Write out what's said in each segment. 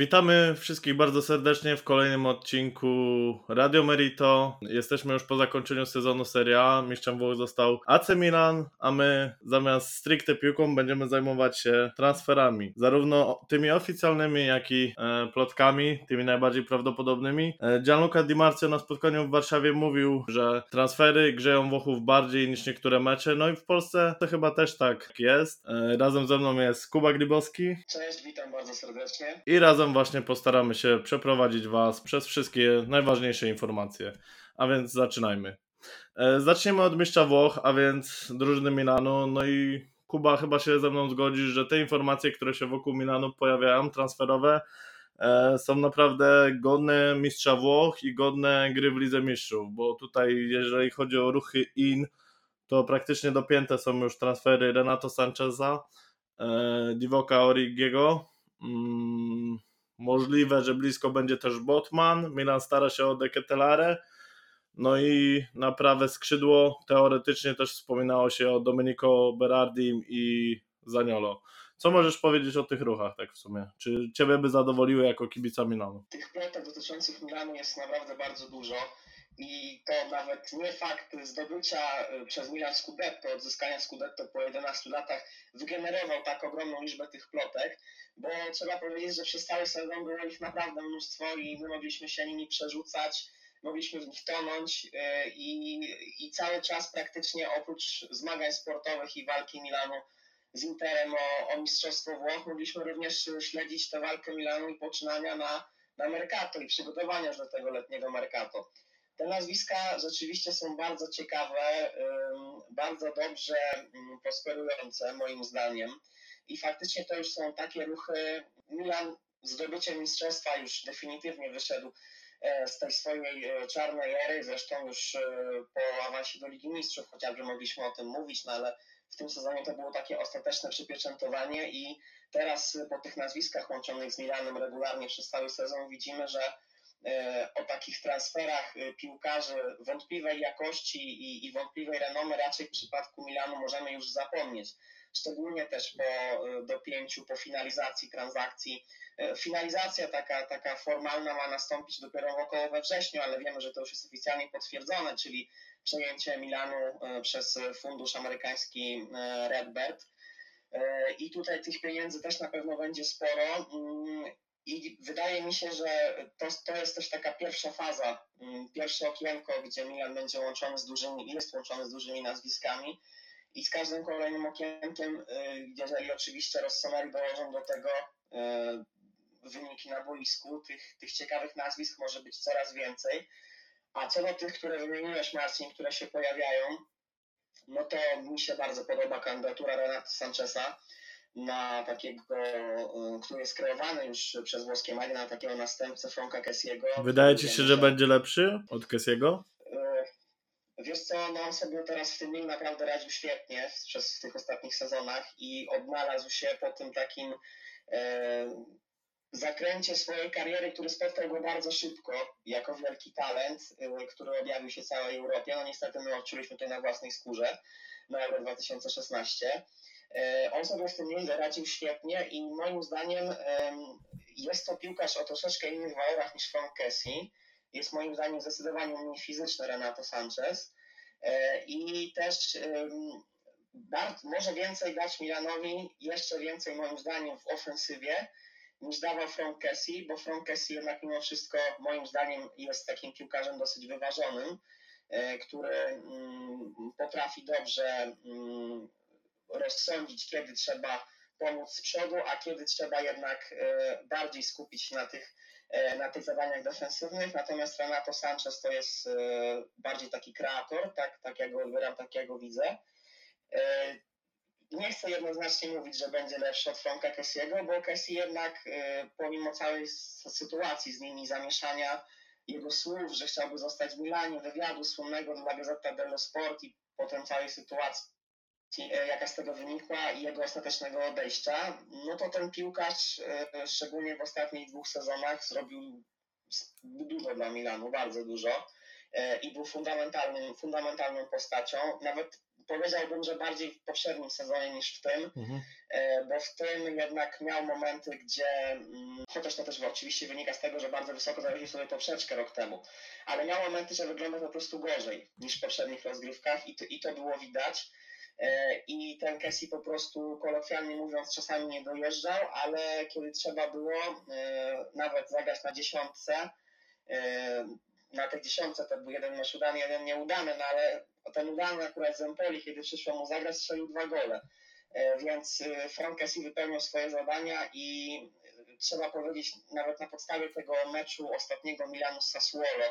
Witamy wszystkich bardzo serdecznie w kolejnym odcinku Radio Merito. Jesteśmy już po zakończeniu sezonu Serie A. Mistrzem Włoch został AC Milan, a my zamiast stricte piłką będziemy zajmować się transferami. Zarówno tymi oficjalnymi, jak i e, plotkami, tymi najbardziej prawdopodobnymi. E, Gianluca Di Marzio na spotkaniu w Warszawie mówił, że transfery grzeją Włochów bardziej niż niektóre mecze. No i w Polsce to chyba też tak jest. E, razem ze mną jest Kuba Grybowski. Cześć, witam bardzo serdecznie. I razem właśnie postaramy się przeprowadzić Was przez wszystkie najważniejsze informacje. A więc zaczynajmy. E, zaczniemy od mistrza Włoch, a więc drużyny Milanu. No i Kuba chyba się ze mną zgodzi, że te informacje, które się wokół Milanu pojawiają, transferowe, e, są naprawdę godne mistrza Włoch i godne gry w Lidze Mistrzów, bo tutaj jeżeli chodzi o ruchy in, to praktycznie dopięte są już transfery Renato Sancheza, e, Divoka Origiego, mm, Możliwe, że blisko będzie też Botman. Milan stara się o Deketelare. No i na prawe skrzydło teoretycznie też wspominało się o Domenico Berardim i Zaniolo. Co możesz powiedzieć o tych ruchach tak w sumie? Czy Ciebie by zadowoliły jako kibica Milanu? Tych plotek dotyczących Milanu jest naprawdę bardzo dużo i to nawet nie fakt zdobycia y, przez Milan Scudetto, odzyskania Scudetto po 11 latach wygenerował tak ogromną liczbę tych plotek, bo trzeba powiedzieć, że przez cały sezon było ich naprawdę mnóstwo i my mogliśmy się nimi przerzucać, mogliśmy w nich tonąć y, i, i cały czas praktycznie oprócz zmagań sportowych i walki Milanu z Interem o, o Mistrzostwo Włoch, mogliśmy również śledzić tę walkę Milanu i poczynania na, na Mercato i przygotowania do tego letniego Mercato. Te nazwiska rzeczywiście są bardzo ciekawe, bardzo dobrze prosperujące moim zdaniem i faktycznie to już są takie ruchy. Milan zdobyciem mistrzostwa już definitywnie wyszedł e, z tej swojej e, czarnej ery, zresztą już e, po awansie do Ligi Mistrzów chociażby mogliśmy o tym mówić, no ale w tym sezonie to było takie ostateczne przypieczętowanie i teraz po tych nazwiskach łączonych z Milanem regularnie przez cały sezon widzimy, że o takich transferach e, piłkarzy wątpliwej jakości i, i wątpliwej renomy raczej w przypadku Milanu możemy już zapomnieć. Szczególnie też po e, dopięciu, po finalizacji transakcji. Finalizacja taka, taka formalna ma nastąpić dopiero około we wrześniu, ale wiemy, że to już jest oficjalnie potwierdzone, czyli przejęcie Milanu przez fundusz amerykański Redbird. I tutaj tych pieniędzy też na pewno będzie sporo. I wydaje mi się, że to, to jest też taka pierwsza faza, mm, pierwsze okienko, gdzie Milan będzie łączony z dużymi, jest łączony z dużymi nazwiskami. I z każdym kolejnym okienkiem, y, jeżeli oczywiście Rossoneri dołożą do tego y, wyniki na boisku, tych, tych ciekawych nazwisk może być coraz więcej. A co do tych, które wymieniłeś, Marcin, które się pojawiają, no to mi się bardzo podoba kandydatura Renata Sancheza na takiego, który jest kreowany już przez włoskie media, na takiego następcę Franka Kessiego. Wydaje ci się, że będzie lepszy od Kessiego? Y, wiesz co, no on sobie teraz w tym nim naprawdę radził świetnie przez tych ostatnich sezonach i odnalazł się po tym takim e, zakręcie swojej kariery, który spotkał go bardzo szybko jako wielki talent, e, który objawił się całej Europie. No niestety my odczuliśmy to na własnej skórze na Euro 2016 E, on sobie w tym miejscu radził świetnie i moim zdaniem jest to piłkarz o troszeczkę innych walorach niż Frank Kessie. Jest moim zdaniem zdecydowanie mniej fizyczny Renato Sanchez e, i też może więcej dać Milanowi, jeszcze więcej moim zdaniem w ofensywie niż dawał Frank Kessie, bo Frank Kessie jednak mimo wszystko moim zdaniem jest takim piłkarzem dosyć wyważonym, e, który mm, potrafi dobrze mm, rozsądzić, kiedy trzeba pomóc z przodu, a kiedy trzeba jednak e, bardziej skupić się na tych, e, na tych zadaniach defensywnych. Natomiast Renato Sanchez to jest e, bardziej taki kreator, tak, tak jak go odbieram, tak jak go widzę. Nie chcę jednoznacznie mówić, że będzie lepszy od Franka Kessiego, bo Kessie jednak pomimo całej sytuacji z nimi zamieszania, jego słów, że chciałby zostać w Milanie, wywiadu słynnego dla Gazzetta dello Sport i potem całej sytuacji jaka z tego wynikła i jego ostatecznego odejścia, no to ten piłkarz, e, szczególnie w ostatnich dwóch sezonach, zrobił dużo dla Milanu, bardzo dużo e, i był fundamentalnym, fundamentalną postacią. Nawet powiedziałbym, że bardziej w poprzednim sezonie niż w tym, mhm. bo w tym jednak miał momenty, gdzie, mm, chociaż to też oczywiście wynika z tego, że bardzo wysoko zawiesił sobie poprzeczkę rok temu, ale miał momenty, że wygląda po prostu gorzej niż w poprzednich rozgrywkach i to, i to było widać. I ten Kessie po prostu, kolokwialnie mówiąc, czasami nie dojeżdżał, ale kiedy trzeba było nawet zagrać na dziesiątce, na tej dziesiątce to był jeden mecz udany, jeden nieudany, no ale ten udany akurat z Empoli, kiedy przyszło mu zagrać, strzelił dwa gole. E, więc e, Frank Kessi wypełnił swoje zadania i e, trzeba powiedzieć, nawet na podstawie tego meczu ostatniego Milanu z Sassuolo,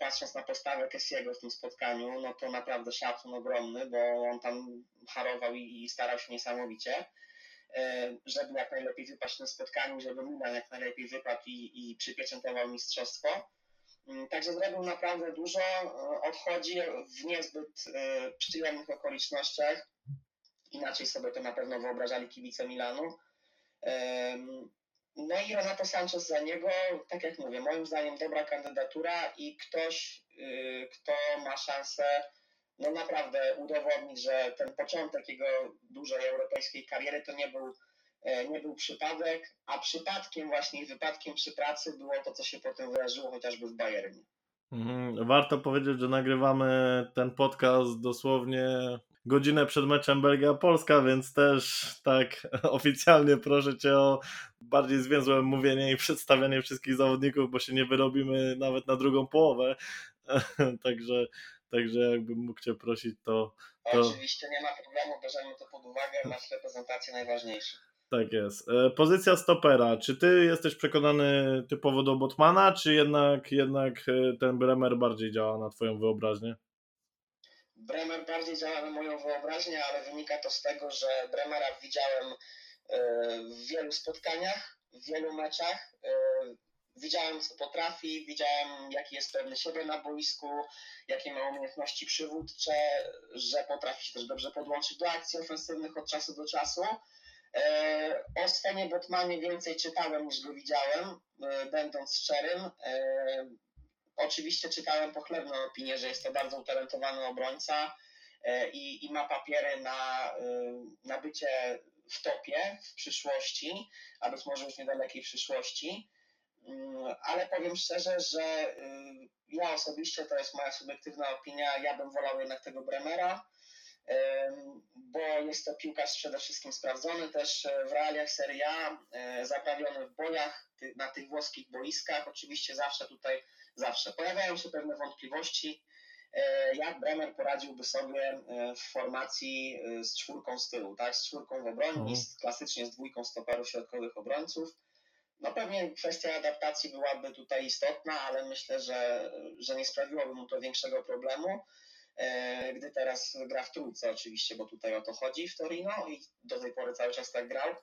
patrząc na postawę Kessiego w tym spotkaniu, no to naprawdę szacun ogromny, bo on tam harował i starał się niesamowicie, żeby jak najlepiej wypaść tym spotkaniu, żeby Milan jak najlepiej wypadł i, i przypieczętował mistrzostwo. Mm, także zrobił naprawdę dużo, e, odchodzi w niezbyt e, przyjemnych okolicznościach. Inaczej sobie to na pewno wyobrażali kibice Milanu. No i Renato Sanchez za niego, tak jak mówię, moim zdaniem dobra kandydatura i ktoś, y, kto ma szansę no naprawdę udowodnić, że ten początek jego dużej europejskiej kariery to nie był E, nie był przypadek, a przypadkiem właśnie wypadkiem przy pracy było to, co się potem wydarzyło chociażby w Bayernie. Mhm. Warto powiedzieć, że nagrywamy ten podcast dosłownie godzinę przed meczem Belgia-Polska, więc też tak oficjalnie proszę Cię o bardziej zwięzłe mówienie i przedstawianie wszystkich zawodników, bo się nie wyrobimy nawet na drugą połowę. także, także jakbym mógł Cię prosić, to, to... Oczywiście nie ma problemu, bierzemy to pod uwagę, masz reprezentację najważniejszą. Tak jest. E, pozycja stopera. Czy ty jesteś przekonany typowo do Botmana, czy jednak, jednak e, ten Bremer bardziej działa na twoją wyobraźnię? Bremer bardziej działa na moją wyobraźnię, ale wynika to z tego, że Bremera widziałem e, w wielu spotkaniach, w wielu meczach. Widziałem, co potrafi, widziałem, jaki jest pewny siebie na boisku, jakie ma umiejętności przywódcze, że potrafi się też dobrze podłączyć do akcji ofensywnych od czasu do czasu. E, o Svenie Botmanie więcej czytałem niż go widziałem, e, będąc szczerym. E, oczywiście czytałem pochlebną opinię, że jest to bardzo utalentowany obrońca i, i ma papiery na, na bycie w topie w przyszłości, a być może już niedalekiej przyszłości. Mm, ale powiem szczerze, że ja osobiście, to jest moja subiektywna opinia, ja bym wolał jednak tego Bremera bo jest to piłkarz przede wszystkim sprawdzony też e, w realiach Serie A, e, zaprawiony w bojach na tych włoskich boiskach. Oczywiście zawsze tutaj, zawsze pojawiają się pewne wątpliwości, e, jak Bremer poradziłby sobie w formacji z czwórką z tyłu, tak? z czwórką w obronie, mhm. klasycznie z dwójką stoperów środkowych obrońców. No pewnie kwestia adaptacji byłaby tutaj istotna, ale myślę, że, że nie sprawiłoby mu to większego problemu. E, gdy teraz gra w trójce oczywiście, bo tutaj o to chodzi w Torino i do tej pory cały czas tak grał.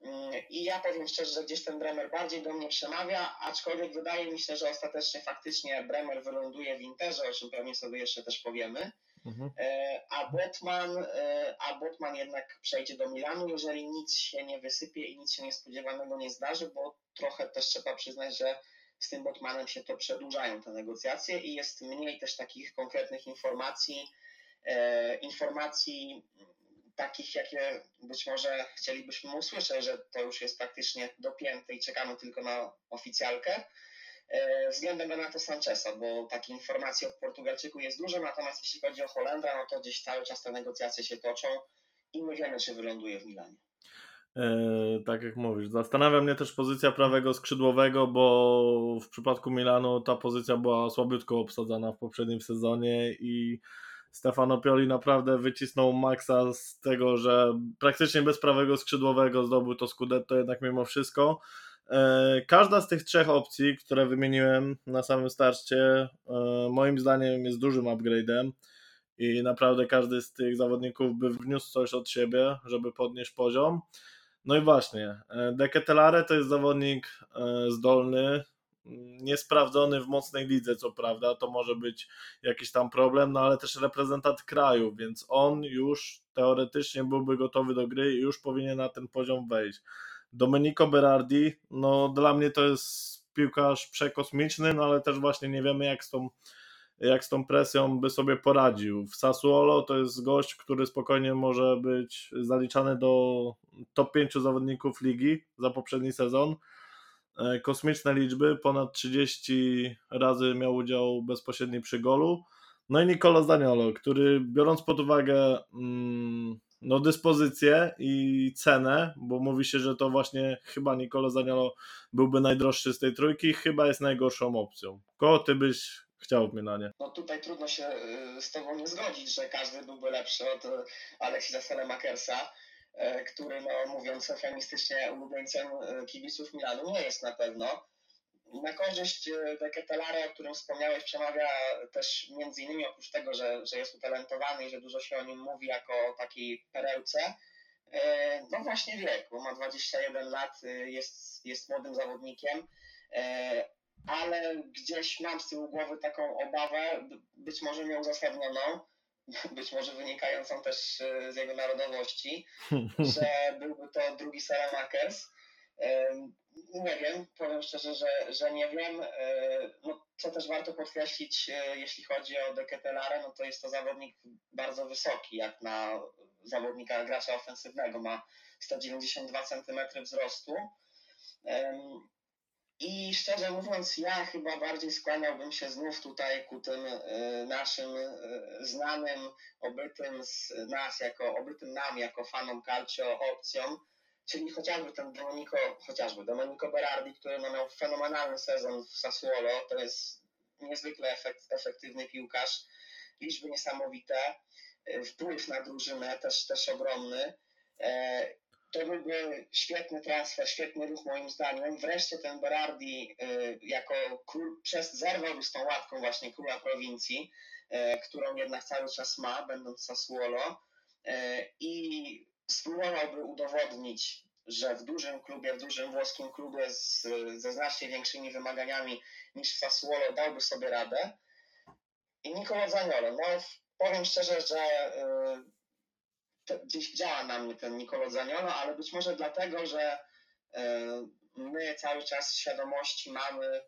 Mm, I ja powiem szczerze, że gdzieś ten Bremer bardziej do mnie przemawia, aczkolwiek wydaje mi się, że ostatecznie faktycznie Bremer wyląduje w Interze, o czym pewnie sobie jeszcze też powiemy. Mhm. E, a, Botman, e, a Botman jednak przejdzie do Milanu, jeżeli nic się nie wysypie i nic się niespodziewanego nie zdarzy, bo trochę też trzeba przyznać, że z tym Botmanem się to przedłużają te negocjacje i jest mniej też takich konkretnych informacji, e, informacji takich, jakie być może chcielibyśmy usłyszeć, że to już jest praktycznie dopięte i czekamy tylko na oficjalkę. E, względem Renato Sancheza, bo takich informacji od Portugalczyku jest dużo, natomiast jeśli chodzi o Holendra, no to gdzieś cały czas te negocjacje się toczą i nie wiemy, czy wyląduje w Milanie. E, tak jak mówisz. Zastanawia mnie też pozycja prawego skrzydłowego, bo w przypadku Milanu ta pozycja była słabiutko obsadzana w poprzednim sezonie i Stefano Pioli naprawdę wycisnął maksa z tego, że praktycznie bez prawego skrzydłowego zdobył to Scudetto jednak mimo wszystko. E, każda z tych trzech opcji, które wymieniłem na samym starcie, e, moim zdaniem jest dużym upgrade'em i naprawdę każdy z tych zawodników by wniósł coś od siebie, żeby podnieść poziom. No i właśnie, e, Deketelare to jest zawodnik zdolny, niesprawdzony w mocnej lidze, co prawda, to może być jakiś tam problem, no ale też reprezentant kraju, więc on już teoretycznie byłby gotowy do gry i już powinien na ten poziom wejść. Domenico Berardi, no dla mnie to jest piłkarz przekosmiczny, no ale też właśnie nie wiemy jak z tą jak z tą presją by sobie poradził. W Sassuolo to jest gość, który spokojnie może być zaliczany do top 5 zawodników ligi za poprzedni sezon. E, kosmiczne liczby, ponad 30 razy miał udział bezpośredni przy golu. No i Nicolo Zaniolo, który biorąc pod uwagę mm, no, dyspozycję i cenę, bo mówi się, że to właśnie chyba Nicolo Zaniolo byłby najdroższy z tej trójki, chyba jest najgorszą opcją. Kogo ty byś chciał w Milanie? No tutaj trudno się y, z tobą nie zgodzić, że każdy byłby lepszy od Aleksisa Salemakersa, y, który, no mówiąc eufemistycznie, ulubieńcem y, kibiców Milanu nie jest na pewno. Na korzyść Deketelara, o którym wspomniałeś, przemawia też między innymi oprócz tego, że, że jest utalentowany i że dużo się o nim mówi jako o takiej perełce, no właśnie wiek, bo ma 21 lat, jest, jest młodym zawodnikiem, ale gdzieś mam z tyłu głowy taką obawę, być może nieuzasadnioną, być może wynikającą też z jego narodowości, że byłby to drugi Selemakers. Nie wiem, powiem szczerze, że, że nie wiem. No, co też warto podkreślić, jeśli chodzi o Deketelarę, no to jest to zawodnik bardzo wysoki, jak na zawodnika gracza ofensywnego. Ma 192 cm wzrostu. I szczerze mówiąc, ja chyba bardziej skłaniałbym się znów tutaj ku tym naszym znanym, obytym z nas, jako obytym nam, jako fanom calcio opcjom, czyli chociażby ten Domenico, chociażby Domenico Berardi, który no miał fenomenalny sezon w Sassuolo, to jest niezwykle efekt, efektywny piłkarz, liczby niesamowite, wpływ na drużynę też, też ogromny. To byłby świetny transfer, świetny ruch moim zdaniem. Wreszcie ten Berardi jako król, przez zerwał z tą łatką właśnie króla prowincji, którą jednak cały czas ma, będąc Sassuolo i spróbowałby udowodnić, że w dużym klubie, w dużym włoskim klubie z, ze znacznie większymi wymaganiami niż Sassuolo dałby sobie radę. I Nicola Zaniolo, no powiem szczerze, że gdzieś działa na mnie ten Nicola Zaniolo, ale być może dlatego, że y, my cały czas świadomości mamy,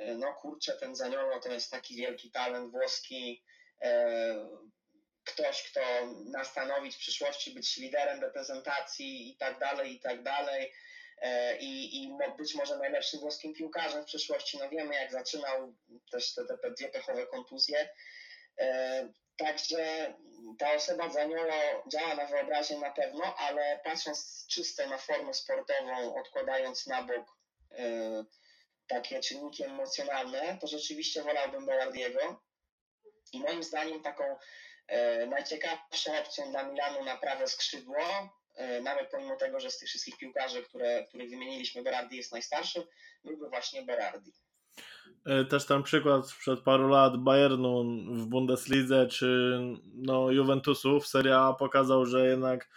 y, no kurczę, ten Zaniolo to jest taki wielki talent włoski, ktoś, kto ma stanowić w przyszłości, być liderem reprezentacji i tak dalej, i tak dalej. E, I, i być może najlepszym włoskim piłkarzem w przyszłości. No wiemy, jak zaczynał też te, te, te dwie pechowe kontuzje. Także ta osoba Zaniolo działa na wyobraźnię na pewno, ale patrząc czysto na formę sportową, odkładając na bok e, takie czynniki emocjonalne, to rzeczywiście wolałbym Belardiego. I moim zdaniem taką E, najciekawszą opcją dla Milanu na prawe skrzydło, e, nawet pomimo tego, że z tych wszystkich piłkarzy, które, których wymieniliśmy, Berardi jest najstarszym, byłby właśnie Berardi. E, też ten przykład sprzed paru lat Bayernu w Bundeslidze czy no, Juventusu w Serie A pokazał, że jednak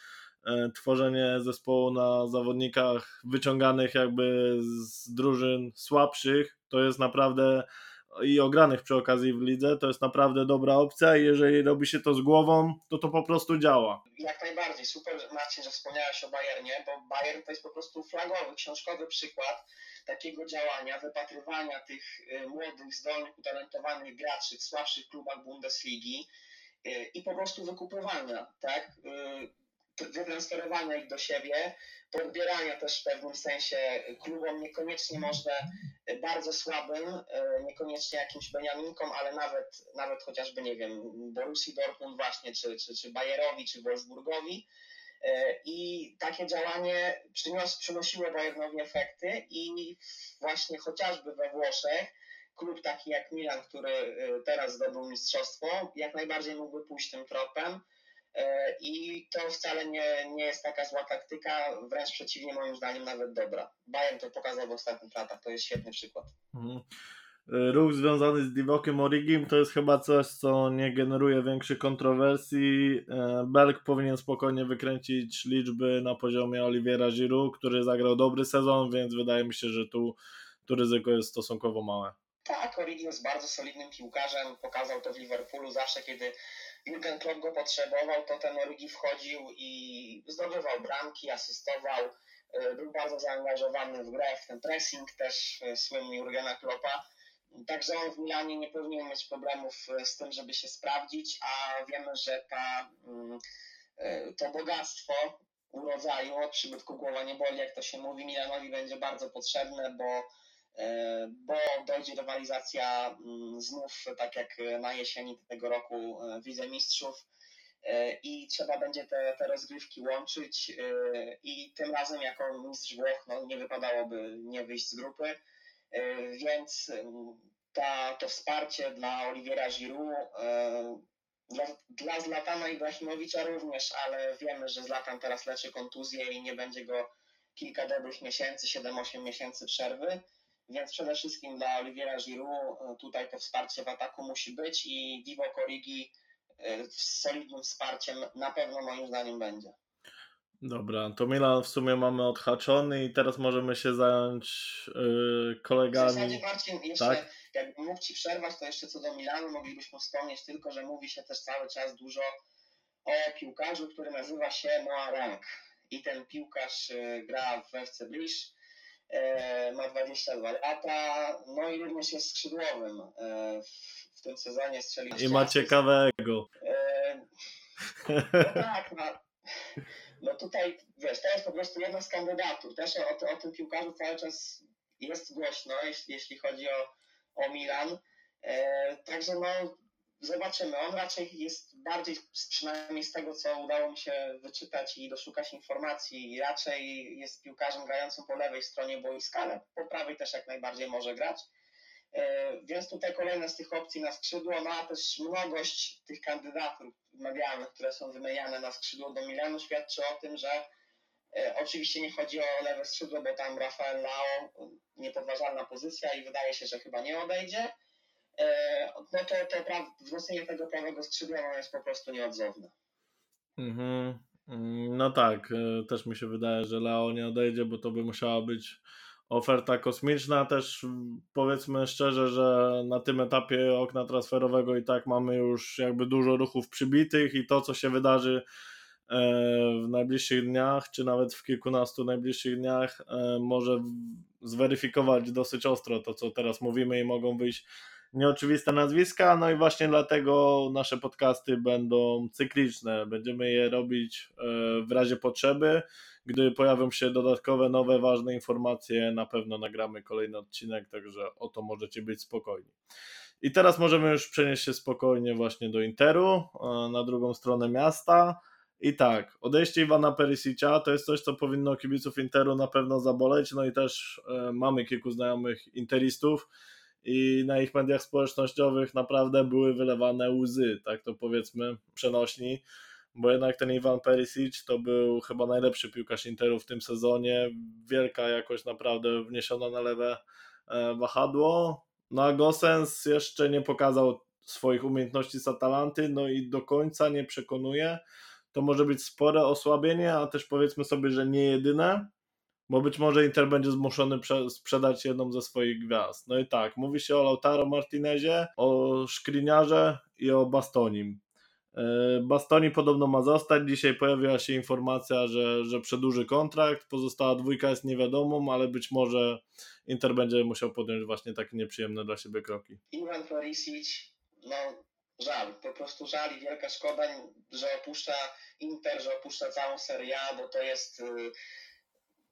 tworzenie zespołu na zawodnikach wyciąganych jakby z drużyn słabszych to jest naprawdę i ogranych przy okazji w lidze, to jest naprawdę dobra opcja i jeżeli robi się to z głową, to to po prostu działa. Jak najbardziej. Super Marcin, że wspomniałeś o Bayernie, bo Bayern to jest po prostu flagowy, książkowy przykład takiego działania, wypatrywania tych y, młodych, zdolnych, utalentowanych graczy w słabszych klubach Bundesligi y, i po prostu wykupywania, tak? Y, wytransferowania ich do siebie, podbierania też w pewnym sensie klubom, niekoniecznie może bardzo słabym, e, niekoniecznie jakimś Beniaminkom, ale nawet, nawet chociażby, nie wiem, Borussii Dortmund właśnie, czy, czy, czy Bayerowi, czy Wolfsburgowi. E, I takie działanie przynios, przynosiło Bayernowi efekty i właśnie chociażby we Włoszech klub taki jak Milan, który e, teraz zdobył mistrzostwo, jak najbardziej mógłby pójść tym tropem I to wcale nie, nie jest taka zła taktyka, wręcz przeciwnie, moim zdaniem nawet dobra. Bayern to pokazał w ostatnich latach, to jest świetny przykład. Mhm. E, ruch związany z Divokiem Origim to jest chyba coś, co nie generuje większych kontrowersji. E, Belk powinien spokojnie wykręcić liczby na poziomie Oliviera Giroud, który zagrał dobry sezon, więc wydaje mi się, że tu, tu ryzyko jest stosunkowo małe. Tak, Origi jest bardzo solidnym piłkarzem, pokazał to w Liverpoolu zawsze, kiedy Jurgen Klopp go potrzebował, to ten Origi wchodził i zdobywał bramki, asystował, e, był bardzo zaangażowany w grę, w ten pressing też e, słynny Jurgena Kloppa. Także on w Milanie nie powinien mieć problemów z tym, żeby się sprawdzić, a wiemy, że ta, mm, to bogactwo urodzaju, przybytku głowa nie boli, jak to się mówi, Milanowi będzie bardzo potrzebne, bo, bo dojdzie rywalizacja mm, znów, tak jak na jesieni tego roku w Lidze Mistrzów, E, i trzeba będzie te, te rozgrywki łączyć e, i tym razem jako mistrz Włoch no, nie wypadałoby nie wyjść z grupy, e, więc ta, to wsparcie dla Oliwiera Giroud, dla, dla Zlatana Ibrahimowicza również, ale wiemy, że Zlatan teraz leczy kontuzję i nie będzie go kilka dobrych miesięcy, 7-8 miesięcy przerwy, więc przede wszystkim dla Oliwiera Giroud tutaj to wsparcie w ataku musi być i Divo Corrigi z solidnym wsparciem na pewno moim zdaniem będzie. Dobra, to Milan w sumie mamy odhaczony i teraz możemy się zająć yy, kolegami. W zasadzie Marcin, jeszcze tak? jakbym mógł Ci przerwać, to jeszcze co do Milanu moglibyśmy wspomnieć tylko, że mówi się też cały czas dużo o piłkarzu, który nazywa się Noah Rank. I ten piłkarz gra w FC Blisz, y, ma 22 lata, no i również jest skrzydłowym. Y, w tym sezonie strzelił. I ma ciekawego. E, no tak, no, no tutaj wiesz, to jest po prostu jedna z kandydatur. Też o, o tym piłkarzu cały czas jest głośno, jeśli, jeśli chodzi o, o Milan. E, także no zobaczymy. On raczej jest bardziej, przynajmniej z tego, co udało mi się wyczytać i doszukać informacji, raczej jest piłkarzem grającym po lewej stronie boiska, ale po prawej też jak najbardziej może grać. E, więc tutaj kolejne z tych opcji na skrzydło, no a też mnogość tych kandydatur medialnych, które są wymieniane na skrzydło do Milanu świadczy o tym, że e, oczywiście nie chodzi o lewe skrzydło, bo tam Rafael Lao niepodważalna pozycja i wydaje się, że chyba nie odejdzie. E, no to, to wzmocnienie tego prawego skrzydła jest po prostu nieodzowne. Mhm. No tak, też mi się wydaje, że Leo nie odejdzie, bo to by musiała być oferta kosmiczna. Też powiedzmy szczerze, że na tym etapie okna transferowego i tak mamy już jakby dużo ruchów przybitych i to, co się wydarzy e, w najbliższych dniach, czy nawet w kilkunastu najbliższych dniach, e, może zweryfikować dosyć ostro to, co teraz mówimy i mogą wyjść nieoczywiste nazwiska, no i właśnie dlatego nasze podcasty będą cykliczne. Będziemy je robić e, w razie potrzeby. Gdy pojawią się dodatkowe, nowe, ważne informacje, na pewno nagramy kolejny odcinek, także o to możecie być spokojni. I teraz możemy już przenieść się spokojnie właśnie do Interu, e, na drugą stronę miasta. I tak, odejście Iwana Perisicia to jest coś, co powinno kibiców Interu na pewno zaboleć. No i też e, mamy kilku znajomych interistów i na ich mediach społecznościowych naprawdę były wylewane łzy, tak to powiedzmy, przenośni bo jednak ten Iwan Perisic to był chyba najlepszy piłkarz Interu w tym sezonie. Wielka jakość naprawdę wniesiona na lewe e, wahadło. No a Gosens jeszcze nie pokazał swoich umiejętności z Atalanty, no i do końca nie przekonuje. To może być spore osłabienie, a też powiedzmy sobie, że nie jedyne, bo być może Inter będzie zmuszony sprzedać jedną ze swoich gwiazd. No i tak, mówi się o Lautaro Martinezie, o Szkliniarze i o Bastonim. E, Bastoni podobno ma zostać. Dzisiaj pojawiła się informacja, że, że przedłuży kontrakt. Pozostała dwójka jest niewiadomą, ale być może Inter będzie musiał podjąć właśnie takie nieprzyjemne dla siebie kroki. Iwan Perisic, no żal, po prostu żal i wielka szkoda, że opuszcza Inter, że opuszcza całą Serie A, bo to jest y,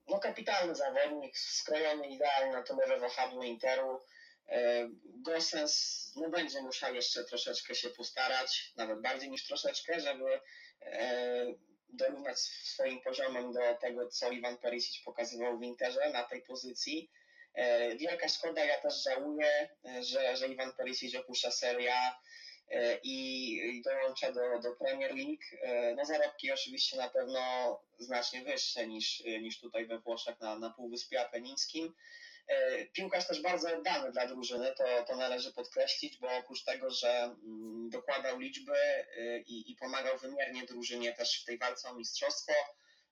no, kapitalny zawodnik, skrojony idealnie na to nowe wahadło Interu. E, Gosens no, będzie musiał jeszcze troszeczkę się postarać, nawet bardziej niż troszeczkę, żeby e, dorównać swoim poziomem do tego, co Iwan Perisic pokazywał w Interze na tej pozycji. E, wielka szkoda, ja też żałuję, że, że Iwan Perisic opuszcza Serie A i dołącza do, do Premier League. No zarobki oczywiście na pewno znacznie wyższe niż, niż tutaj we Włoszech na, na Półwyspie Apenińskim. E, piłkarz też bardzo oddany dla drużyny, to, to należy podkreślić, bo oprócz tego, że mm, dokładał liczby e, i, i pomagał wymiernie drużynie też w tej walce o mistrzostwo,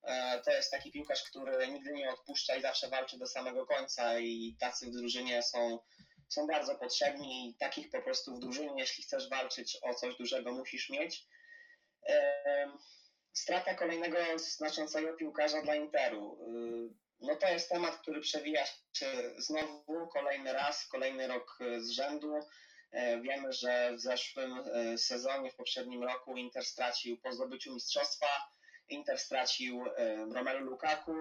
e, to jest taki piłkarz, który nigdy nie odpuszcza i zawsze walczy do samego końca i tacy w drużynie są, są bardzo potrzebni i takich po prostu w drużynie, jeśli chcesz walczyć o coś dużego, musisz mieć. Strata kolejnego znaczącego piłkarza dla Interu no to jest temat, który przewija się znowu kolejny raz, kolejny rok z rzędu. Wiemy, że w zeszłym sezonie, w poprzednim roku Inter stracił po zdobyciu mistrzostwa, Inter stracił Romelu Lukaku,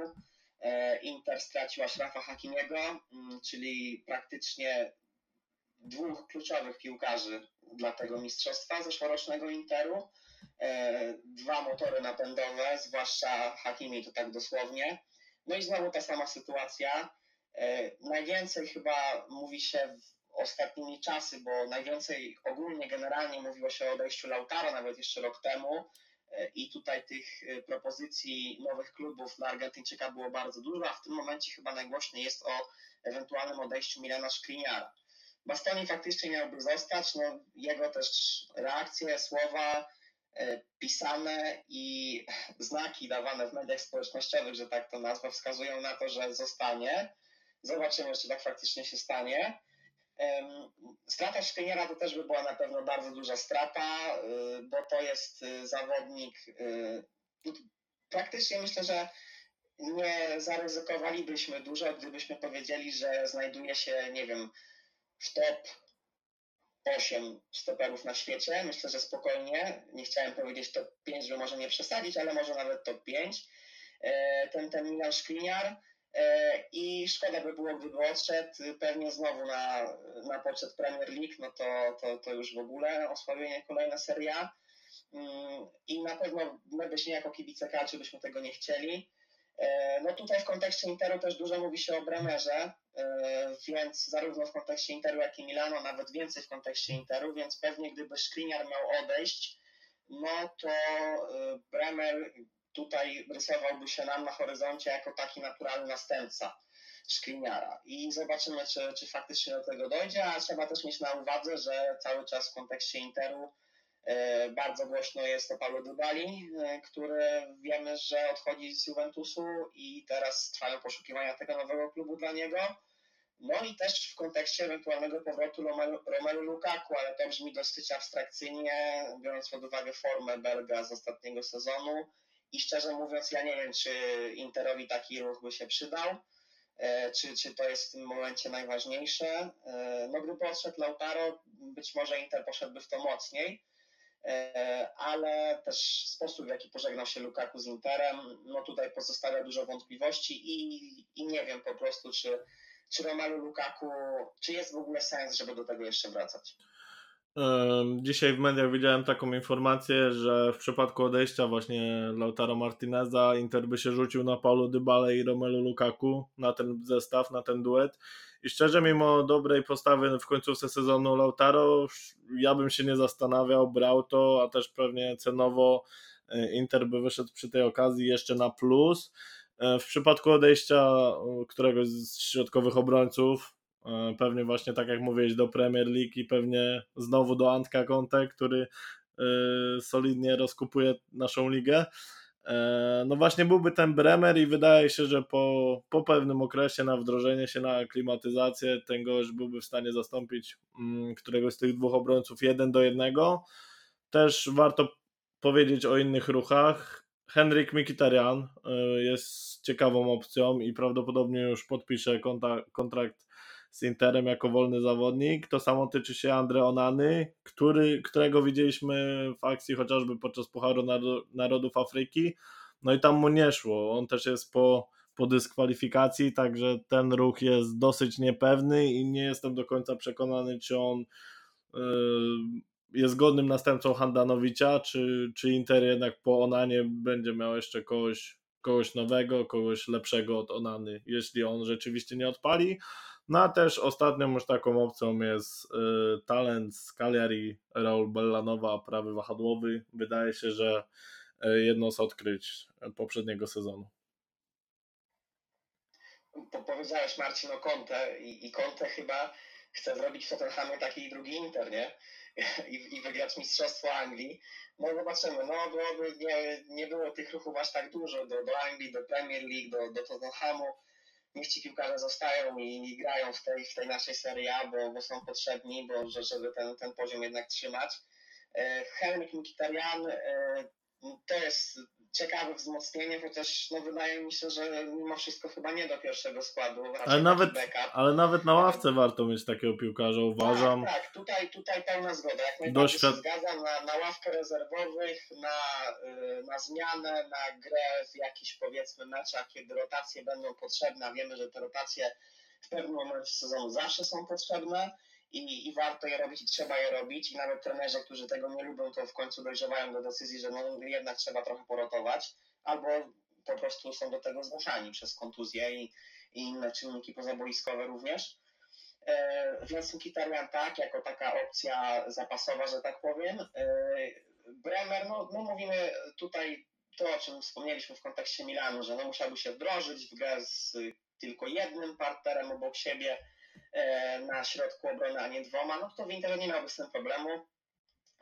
Inter stracił Ashrafa Hakimiego, mm, czyli praktycznie dwóch kluczowych piłkarzy dla tego mistrzostwa zeszłorocznego Interu. E, dwa motory napędowe, zwłaszcza Hakimi to tak dosłownie. No i znowu ta sama sytuacja. E, najwięcej chyba mówi się ostatnimi czasy, bo najwięcej ogólnie generalnie mówiło się o odejściu Lautaro, nawet jeszcze rok temu. E, I tutaj tych propozycji nowych klubów na Argentyńczyka było bardzo dużo, a w tym momencie chyba najgłośniej jest o ewentualnym odejściu Milana Szkliniara. Bastoni faktycznie miałby zostać, no jego też reakcje, słowa e, pisane i znaki dawane w mediach społecznościowych, że tak to nazwę, wskazują na to, że zostanie. Zobaczymy, czy tak faktycznie się stanie. Strata Szkeniera to też by była na pewno bardzo duża strata, e, bo to jest e, zawodnik, no praktycznie myślę, że nie zaryzykowalibyśmy dużo, gdybyśmy powiedzieli, że znajduje się, nie wiem, w top 8 stoperów na świecie. Myślę, że spokojnie. Nie chciałem powiedzieć top 5, żeby może nie przesadzić, ale może nawet top 5. E, ten, ten Milan Skriniar. E, I szkoda by było, gdyby odszedł pewnie znowu na, na poczet Premier League, no to, to, to już w ogóle osłabienie kolejna seria. Mm, I na pewno my byśmy jako kibice Kalczy byśmy tego nie chcieli. E, no tutaj w kontekście Interu też dużo mówi się o Bremerze, e, więc zarówno w kontekście Interu, jak i Milano, nawet więcej w kontekście Interu, więc pewnie gdyby Skriniar miał odejść, no to Bremer tutaj rysowałby się nam na horyzoncie jako taki naturalny następca Skriniara. I zobaczymy, czy, czy faktycznie do tego dojdzie, a trzeba też mieć na uwadze, że cały czas w kontekście Interu E, bardzo głośno jest o Paulo Dybali, e, który wiemy, że odchodzi z Juventusu i teraz trwają poszukiwania tego nowego klubu dla niego. No i też w kontekście ewentualnego powrotu Romelu Lukaku, ale to brzmi dosyć abstrakcyjnie, biorąc pod uwagę formę Belga z ostatniego sezonu. I szczerze mówiąc, ja nie wiem, czy Interowi taki ruch by się przydał, e, czy, czy to jest w tym momencie najważniejsze. No gdyby odszedł Lautaro, być może Inter poszedłby w to mocniej. E, ale też sposób, w jaki pożegnał się Lukaku z Interem, no tutaj pozostawia dużo wątpliwości i, i nie wiem po prostu, czy, czy Romelu Lukaku, czy jest w ogóle sens, żeby do tego jeszcze wracać. Dzisiaj w mediach widziałem taką informację, że w przypadku odejścia właśnie Lautaro Martineza Inter by się rzucił na Paulo Dybale i Romelu Lukaku na ten zestaw, na ten duet i szczerze, mimo dobrej postawy w końcówce sezonu Lautaro, ja bym się nie zastanawiał, brał to, a też pewnie cenowo e, Inter by wyszedł przy tej okazji jeszcze na plus. E, w przypadku odejścia e, któregoś z środkowych obrońców, pewnie właśnie tak jak mówiłeś do Premier League i pewnie znowu do Antka Conte, który solidnie rozkupuje naszą ligę, E, no właśnie byłby ten Bremer i wydaje się, że po, po pewnym okresie na wdrożenie się na klimatyzację ten gość byłby w stanie zastąpić mm, któregoś z tych dwóch obrońców jeden do jednego. Też warto powiedzieć o innych ruchach. Henryk Mikitarian e, jest ciekawą opcją i prawdopodobnie już podpisze kontrakt z Interem jako wolny zawodnik. To samo tyczy się Andre Onany, który, którego widzieliśmy w akcji chociażby podczas Pucharu Narodów Afryki. No i tam mu nie szło. On też jest po, po dyskwalifikacji, także ten ruch jest dosyć niepewny i nie jestem do końca przekonany, czy on yy, jest godnym następcą Handanowicza, czy, czy Inter jednak po Onanie będzie miał jeszcze kogoś, kogoś nowego, kogoś lepszego od Onany, jeśli on rzeczywiście nie odpali. No a też ostatnią już taką opcją jest y, talent z Cagliari, Raul Bellanowa, prawy wahadłowy. Wydaje się, że y, jedno z odkryć poprzedniego sezonu. Powiedziałeś Marcin o Conte i, i Conte chyba chce zrobić w Tottenhamie taki drugi Inter, nie? I, i wygrać Mistrzostwo Anglii. No zobaczymy, no byłoby, nie, nie było tych ruchów aż tak dużo do, do Anglii, do Premier League, do, do Tottenhamu niech ci piłkarze zostają i, grają w tej, w tej naszej Serie A, bo, bo są potrzebni, bo, żeby ten, ten poziom jednak trzymać. E, Henryk Mkhitaryan e, to jest ciekawe wzmocnienie, chociaż no, wydaje mi się, że mimo wszystko chyba nie do pierwszego składu. Ale nawet, ale nawet na ławce warto mieć takiego piłkarza, uważam. Tak, tak tutaj, tutaj pełna zgoda. Jak najbardziej Doświad... się zgadzam, na, na ławkę rezerwowych, na, y, na zmianę, na grę w jakichś powiedzmy meczach, kiedy rotacje będą potrzebne, a wiemy, że te rotacje w pewnym momencie sezonu zawsze są potrzebne i, i warto je robić i trzeba je robić i nawet trenerzy, którzy tego nie lubią, to w końcu dojrzewają do decyzji, że no, jednak trzeba trochę porotować albo po prostu są do tego zmuszani przez kontuzje i, i inne czynniki pozaboiskowe również. E, więc Mkhitaryan tak, jako taka opcja zapasowa, że tak powiem. E, Bremer, no, no mówimy tutaj to, o czym wspomnieliśmy w kontekście Milanu, że no musiałby się wdrożyć w grę z tylko jednym partnerem obok siebie, na środku obrony, a nie dwoma, no to w Interze nie miałby z tym problemu,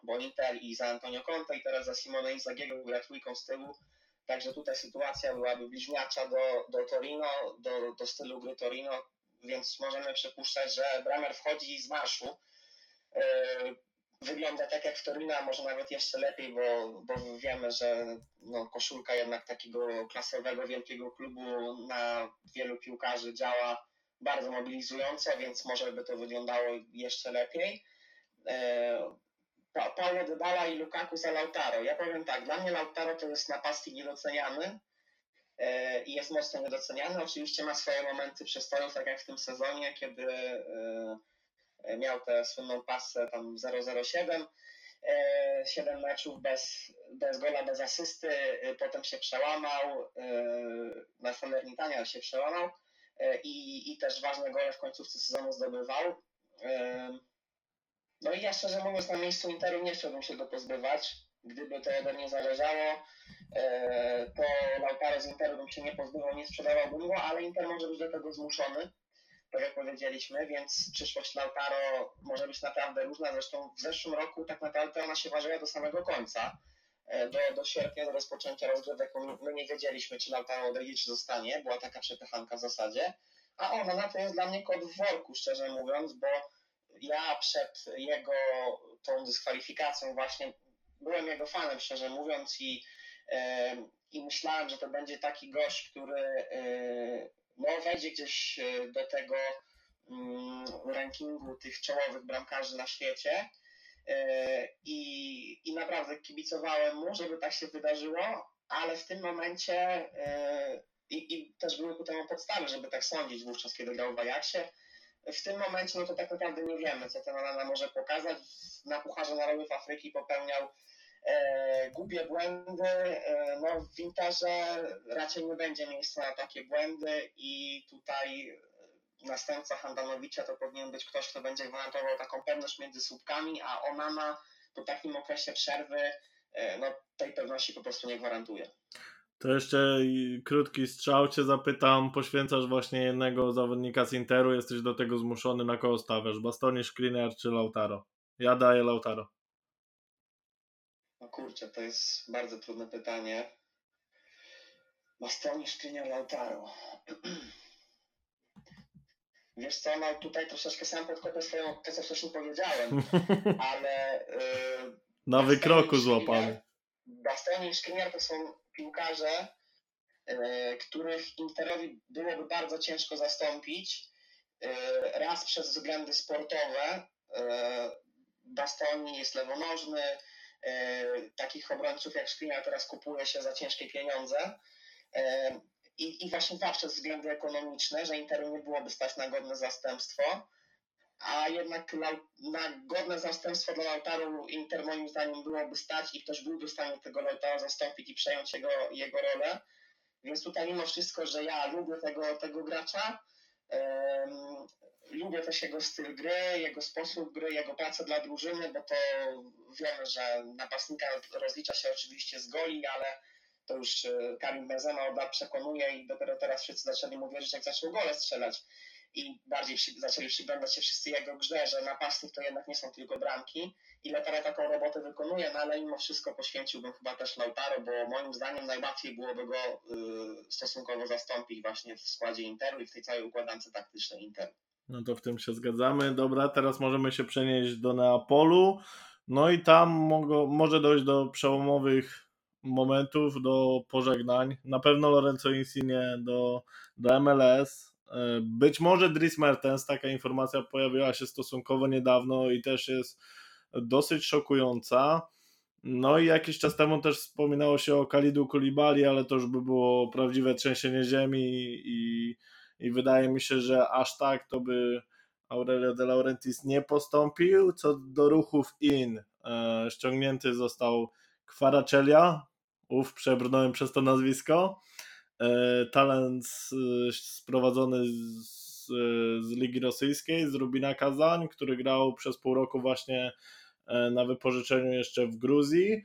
bo Inter i za Antonio Conte i teraz za Simone Inzaghiego gra trójką z tyłu, także tutaj sytuacja byłaby bliźniacza do, do Torino, do, do stylu gry Torino, więc możemy przypuszczać, że Bremer wchodzi z marszu. E, wygląda tak jak w Torino, a może nawet jeszcze lepiej, bo, bo wiemy, że no, koszulka jednak takiego klasowego, wielkiego klubu na wielu piłkarzy działa bardzo mobilizujące, więc może by to wyglądało jeszcze lepiej. E, Paulo Dybala i Lukaku za Lautaro. Ja powiem tak, dla mnie Lautaro to jest napastnik niedoceniany e, i jest mocno niedoceniany. Oczywiście ma swoje momenty przestoju, tak jak w tym sezonie, kiedy e, miał tę słynną pasę tam 007, 7 meczów bez, bez gola, bez asysty, potem się przełamał, na Salernitania się przełamał i, i też ważne gole w końcówce sezonu zdobywał. E, no i ja szczerze mówiąc na miejscu Interu nie chciałbym się go pozbywać. Gdyby to ode mnie zależało, e, to Lautaro z Interu bym się nie pozbywał, nie sprzedawałbym go, ale Inter może być do tego zmuszony, tak jak powiedzieliśmy, więc przyszłość Lautaro może być naprawdę różna. Zresztą w zeszłym roku tak naprawdę ona się ważyła do samego końca. E, do, do sierpnia, do rozpoczęcia rozgrywek, my nie wiedzieliśmy, czy Lautaro odejdzie, czy zostanie. Była taka przepychanka w zasadzie. A ona na to jest dla mnie kod w worku, szczerze mówiąc, bo ja przed jego tą dyskwalifikacją właśnie byłem jego fanem, szczerze mówiąc, i, e, i myślałem, że to będzie taki gość, który e, no, wejdzie gdzieś do tego mm, rankingu tych czołowych bramkarzy na świecie I, I naprawdę kibicowałem mu, żeby tak się wydarzyło, ale w tym momencie e, i, i też były ku temu podstawy, żeby tak sądzić wówczas, kiedy grał w Ajaxie. W tym momencie no to tak naprawdę nie wiemy, co ten Onana może pokazać. Na Pucharze Narodów Afryki popełniał e, głupie błędy. E, no, w Interze raczej nie będzie miejsca na takie błędy i tutaj następca Handanowicza to powinien być ktoś, kto będzie gwarantował taką pewność między słupkami, a Onana po takim okresie przerwy e, no, tej pewności po prostu nie gwarantuje. To jeszcze krótki strzał Cię zapytam. Poświęcasz właśnie jednego zawodnika z Interu, jesteś do tego zmuszony, na kogo stawiasz? Bastoni, Skriniar czy Lautaro? Ja daję Lautaro. No kurczę, to jest bardzo trudne pytanie. Bastoni, Skriniar, Lautaro. Wiesz co, no tutaj troszeczkę sam podkopę swoją, to co wcześniej powiedziałem, ale... Yy, Na wykroku złapany. Bastoni i Skriniar to są piłkarze, yy, których Interowi byłoby bardzo ciężko zastąpić. Yy, raz przez względy sportowe. Yy, Bastoni jest lewonożny, yy, takich obrońców jak Skriniar teraz kupuje się za ciężkie pieniądze. I, i właśnie zawsze względy ekonomiczne, że Interu nie byłoby stać na godne zastępstwo, a jednak na, na godne zastępstwo dla Lautaru Inter moim zdaniem byłoby stać i ktoś byłby w stanie tego Lautara zastąpić i przejąć jego, jego rolę. Więc tutaj mimo wszystko, że ja lubię tego, tego gracza, um, lubię też jego styl gry, jego sposób gry, jego pracę dla drużyny, bo to wiemy, że napastnika rozlicza się oczywiście z goli, ale to już e, Karim Benzema od lat przekonuje i dopiero teraz wszyscy zaczęli mu wierzyć, jak zaczął gole strzelać i bardziej przy, zaczęli przyglądać się wszyscy jego grze, że napastnik to jednak nie są tylko bramki. I Lautaro taką robotę wykonuje, no ale mimo wszystko poświęciłbym chyba też Lautaro, bo moim zdaniem najłatwiej byłoby go y, stosunkowo zastąpić właśnie w składzie Interu i w tej całej układance taktycznej Interu. No to w tym się zgadzamy. Dobra, teraz możemy się przenieść do Neapolu. No i tam mogło, może dojść do przełomowych momentów do pożegnań. Na pewno Lorenzo Insigne do, do MLS. E, być może Dries Mertens, taka informacja pojawiła się stosunkowo niedawno i też jest dosyć szokująca. No i jakiś czas temu też wspominało się o Kalidu Kulibali, ale to już by było prawdziwe trzęsienie ziemi i, i wydaje mi się, że aż tak to by Aurelio de Laurentiis nie postąpił. Co do ruchów in, e, ściągnięty został Kwaracelia, ów przebrnąłem przez to nazwisko, e, talent e, sprowadzony z, z Ligi Rosyjskiej, z Rubina Kazań, który grał przez pół roku właśnie E, na wypożyczeniu jeszcze w Gruzji.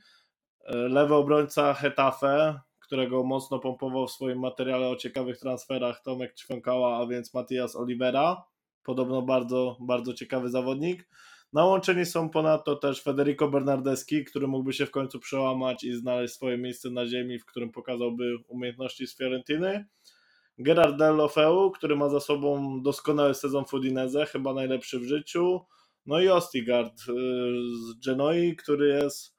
E, lewy obrońca Hetafe, którego mocno pompował w swoim materiale o ciekawych transferach Tomek Ćwiąkała, a więc Matias Olivera. Podobno bardzo, bardzo ciekawy zawodnik. Nałączeni są ponadto też Federico Bernardeschi, który mógłby się w końcu przełamać i znaleźć swoje miejsce na ziemi, w którym pokazałby umiejętności z Fiorentiny. Gerard Delofeu, który ma za sobą doskonały sezon w Udinese, chyba najlepszy w życiu. No i Ostigard y, z Genoi, który jest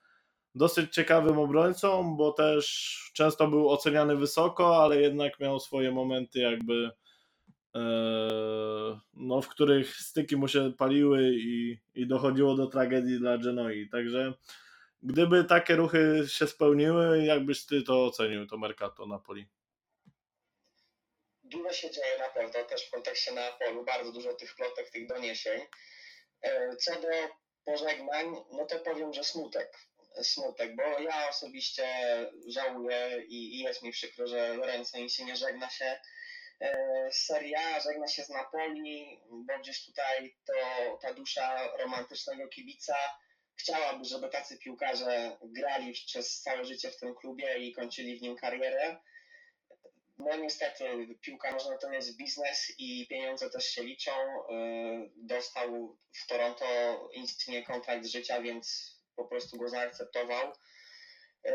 dosyć ciekawym obrońcą, bo też często był oceniany wysoko, ale jednak miał swoje momenty jakby no, w których styki mu się paliły i, i dochodziło do tragedii dla Genoi. Także gdyby takie ruchy się spełniły, jakbyś ty to ocenił, to Mercato Napoli? Dużo się dzieje na pewno, też w kontekście Napoli, bardzo dużo tych plotek, tych doniesień. E, co do pożegnań, no to powiem, że smutek. Smutek, bo ja osobiście żałuję i, i jest mi przykro, że Lorenzo nie żegna się e, Serie A, żegna się z Napoli, bo gdzieś tutaj to ta dusza romantycznego kibica chciałaby, żeby tacy piłkarze grali przez całe życie w tym klubie i kończyli w nim karierę. No niestety piłka nożna to jest biznes i pieniądze też się liczą. Y, dostał w Toronto istnieje kontrakt życia, więc po prostu go zaakceptował y,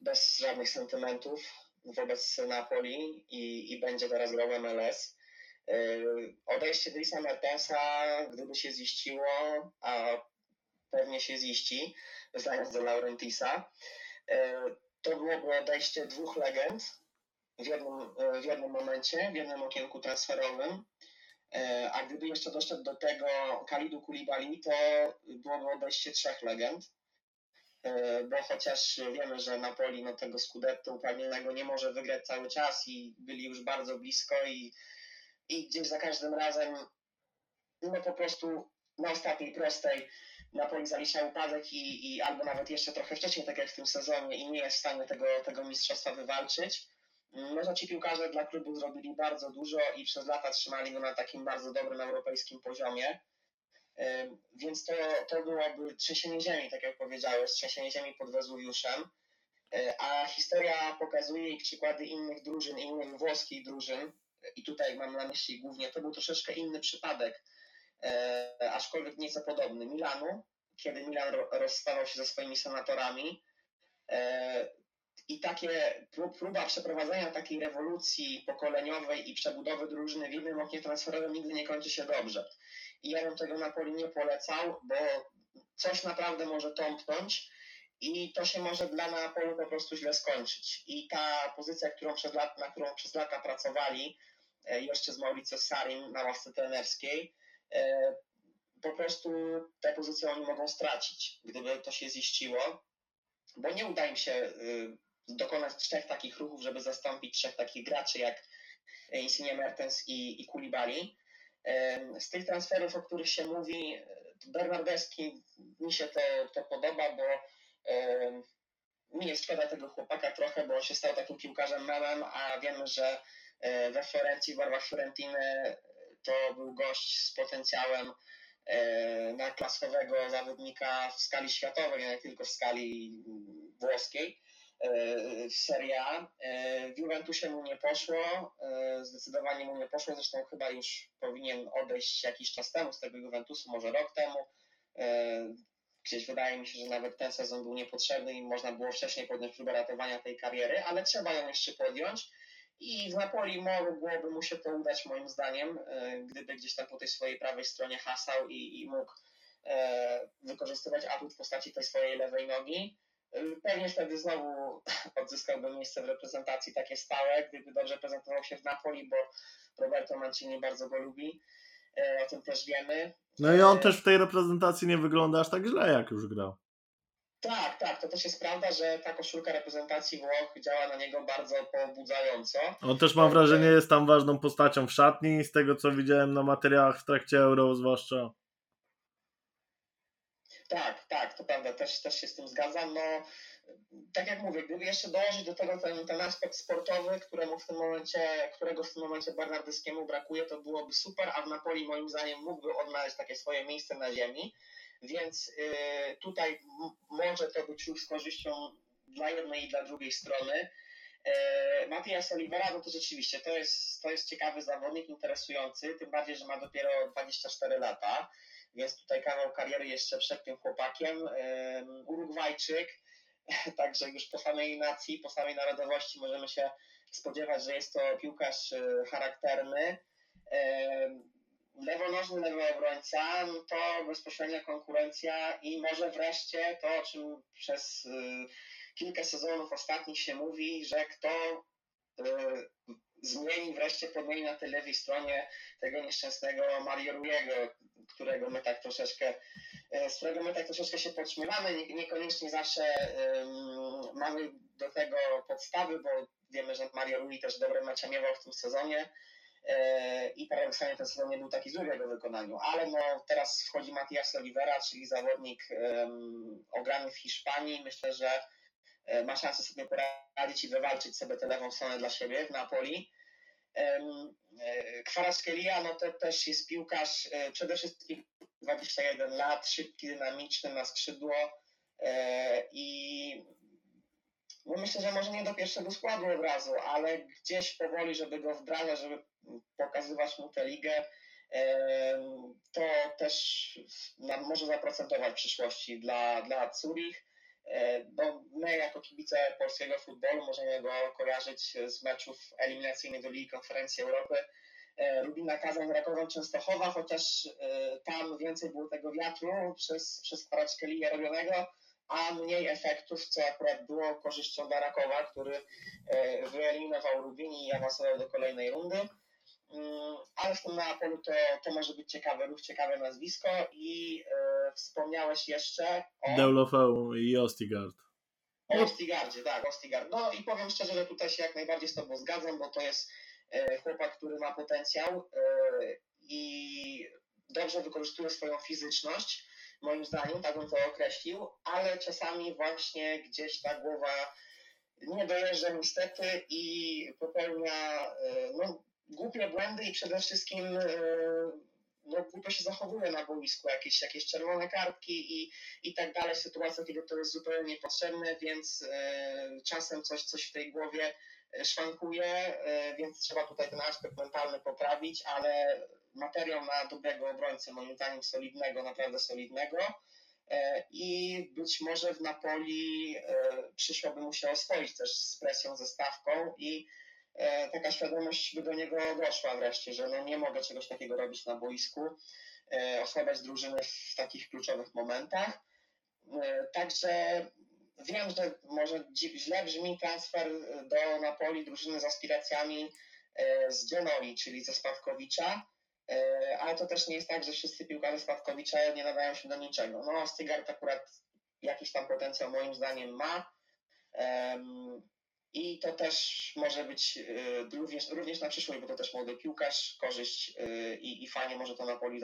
bez żadnych sentymentów wobec Napoli i, i będzie teraz grał w MLS. Y, odejście Drisa Mertensa, gdyby się ziściło, a pewnie się ziści, zdając do Laurentisa, to byłoby odejście dwóch legend, w jednym, e, w jednym momencie, w jednym okienku transferowym. A gdyby jeszcze doszedł do tego Kalidu Kulibali, to byłoby odejście trzech legend. E, bo chociaż wiemy, że Napoli no, tego Scudetto upragnionego nie może wygrać cały czas i byli już bardzo blisko i, i gdzieś za każdym razem no po prostu na ostatniej prostej Napoli zalicza upadek i, i albo nawet jeszcze trochę wcześniej, tak jak w tym sezonie i nie jest w stanie tego, tego mistrzostwa wywalczyć. No ci piłkarze dla klubu zrobili bardzo dużo i przez lata trzymali go na takim bardzo dobrym europejskim poziomie. Więc to, to byłoby trzęsienie ziemi, tak jak powiedziałeś, trzęsienie ziemi pod Wezuwiuszem. E, a historia pokazuje i przykłady innych drużyn, innych włoskich drużyn, i tutaj mam na myśli głównie, to był troszeczkę inny przypadek, e, aczkolwiek nieco podobny. Milanu, kiedy Milan rozstawał się ze swoimi senatorami, e, i takie próba przeprowadzenia takiej rewolucji pokoleniowej i przebudowy drużyny w jednym oknie transferowym nigdy nie kończy się dobrze. I ja bym tego Napoli nie polecał, bo coś naprawdę może tąpnąć i to się może dla Napoli po prostu źle skończyć. I ta pozycja, którą przez lat, na którą przez lata pracowali, e, jeszcze z Mauricio Sarim na ławce trenerskiej, e, po prostu tę pozycję oni mogą stracić, gdyby to się ziściło, bo nie uda im się y, dokonać trzech takich ruchów, żeby zastąpić trzech takich graczy jak Insigne Mertens i, i Koulibaly. Z tych transferów, o których się mówi, Bernardeski mi się to, to podoba, bo mi jest szkoda tego chłopaka trochę, bo on się stał takim piłkarzem memem, a wiemy, że e, we Florencji, w barwach Fiorentiny to był gość z potencjałem e, na klasowego zawodnika w skali światowej, nie tylko w skali włoskiej. E, w Serie A. E, w Juventusie mu nie poszło, e, zdecydowanie mu nie poszło, zresztą chyba już powinien odejść jakiś czas temu z tego Juventusu, może rok temu. Gdzieś wydaje mi się, że nawet ten sezon był niepotrzebny i można było wcześniej podjąć próbę ratowania tej kariery, ale trzeba ją jeszcze podjąć. I w Napoli mogłoby mu się to udać, moim zdaniem, gdyby gdzieś tam po tej swojej prawej stronie hasał i, i mógł wykorzystywać atut w postaci tej swojej lewej nogi. Pewnie wtedy znowu odzyskałby miejsce w reprezentacji takie stałe, gdyby dobrze prezentował się w Napoli, bo Roberto Mancini bardzo go lubi. O tym też wiemy. No i on też w tej reprezentacji nie wygląda aż tak źle, jak już grał. Tak, tak, to też jest prawda, że ta koszulka reprezentacji Włoch działa na niego bardzo pobudzająco. On też mam wrażenie jest tam ważną postacią w szatni, z tego co widziałem na materiałach w trakcie Euro zwłaszcza. Tak, tak, to prawda, też, też się z tym zgadzam. No, tak jak mówię, gdyby jeszcze dołożyć do tego ten, ten aspekt sportowy, któremu w tym momencie, którego w tym momencie Bernardyskiemu brakuje, to byłoby super, a w Napoli moim zdaniem mógłby odnaleźć takie swoje miejsce na ziemi. Więc y, tutaj może to być już z korzyścią dla jednej i dla drugiej strony. Y, Matias Olivera, no to rzeczywiście to jest, to jest ciekawy zawodnik, interesujący, tym bardziej, że ma dopiero 24 lata, więc tutaj kawał kariery jeszcze przed tym chłopakiem. Urugwajczyk, także już po samej nacji, po samej narodowości możemy się spodziewać, że jest to piłkarz charakterny lewonożny lewy obrońca, no to bezpośrednia konkurencja i może wreszcie to, o czym przez y, kilka sezonów ostatnich się mówi, że kto y, zmieni, wreszcie podmieni na tej lewej stronie tego nieszczęsnego Mario Ruiego, którego my tak troszeczkę, y, z którego my tak troszeczkę się podśmiewamy, niekoniecznie zawsze um, mamy do tego podstawy, bo wiemy, że Mario Rui też dobre mecze miewał w tym sezonie, E, i paradoksalnie ten sezon nie był taki zły w jego wykonaniu, ale no teraz wchodzi Matias Olivera, czyli zawodnik um, ograny w Hiszpanii. Myślę, że e, ma szansę sobie poradzić i wywalczyć sobie tę lewą stronę dla siebie w Napoli. Um, Kwaraskelia, no to też jest piłkarz przede wszystkim 21 lat, szybki, dynamiczny na skrzydło i no myślę, że może nie do pierwszego składu od razu, ale gdzieś powoli, żeby go wdrażać, żeby pokazywać mu tę ligę, to też może zaprocentować w przyszłości dla, dla Zurich. E, bo my jako kibice polskiego futbolu możemy go kojarzyć z meczów eliminacyjnych do Ligi Konferencji Europy. E, Rubina Kazan z Rakowem Częstochowa, chociaż e, tam więcej było tego wiatru przez, przez Karaczkelię robionego, a mniej efektów, co akurat było korzyścią dla Rakowa, który wyeliminował Rubini i awansował do kolejnej rundy. Ale w tym Neapolu to, to może być ciekawe ruch, ciekawe nazwisko i e, wspomniałeś jeszcze o... Deulofeu i Ostigard. O Ostigardzie, tak, Ostigard. No i powiem szczerze, że tutaj się jak najbardziej z Tobą zgadzam, bo to jest e, chłopak, który ma potencjał e, i dobrze wykorzystuje swoją fizyczność, moim zdaniem, tak bym to określił, ale czasami właśnie gdzieś ta głowa nie dojeżdża niestety i popełnia no, głupie błędy i przede wszystkim e, no, głupio się zachowuje na boisku, jakieś, jakieś czerwone kartki i, i tak dalej, sytuacja, kiedy to jest zupełnie niepotrzebne, więc e, czasem coś, coś w tej głowie e, szwankuje, więc trzeba tutaj ten aspekt mentalny poprawić, ale materiał na dobrego obrońcę, moim zdaniem solidnego, naprawdę solidnego i być może w Napoli przyszłoby mu się oswoić też z presją, ze stawką i E, taka świadomość by do niego doszła wreszcie, że no nie mogę czegoś takiego robić na boisku, e, osłabiać drużyny w takich kluczowych momentach. E, także wiem, że może źle brzmi transfer do Napoli drużyny z aspiracjami z Genoli, czyli ze Spadkowicza, ale to też nie jest tak, że wszyscy piłkarze Spadkowicza nie nadają się do niczego. No, Stygart akurat jakiś tam potencjał moim zdaniem ma. I to też może być y, również, również na przyszłość, bo to też młody piłkarz, korzyść y, i, i fajnie może to Napoli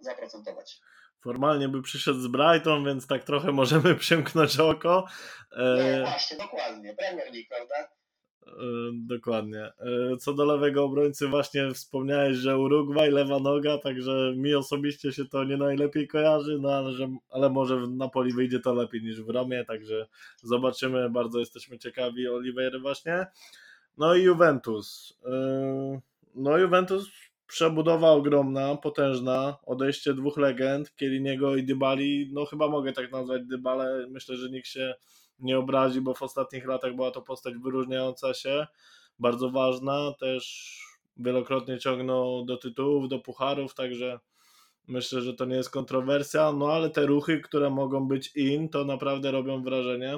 zaprocentować. Formalnie by przyszedł z Brighton, więc tak trochę możemy przymknąć oko. E, no właśnie, dokładnie. Premier League, prawda? E, dokładnie. E, co do lewego obrońcy, właśnie wspomniałeś, że Urugwaj, lewa noga, także mi osobiście się to nie najlepiej kojarzy, no ale, że, ale może w Napoli wyjdzie to lepiej niż w Romie, także zobaczymy. Bardzo jesteśmy ciekawi Oliveira właśnie. No i Juventus. E, no Juventus przebudowa ogromna, potężna, odejście dwóch legend, Kieliniego i Dybali, no chyba mogę tak nazwać Dybale, myślę, że nikt się nie obrazi, bo w ostatnich latach była to postać wyróżniająca się, bardzo ważna, też wielokrotnie ciągnął do tytułów, do pucharów, także Myślę, że to nie jest kontrowersja, no ale te ruchy, które mogą być in, to naprawdę robią wrażenie.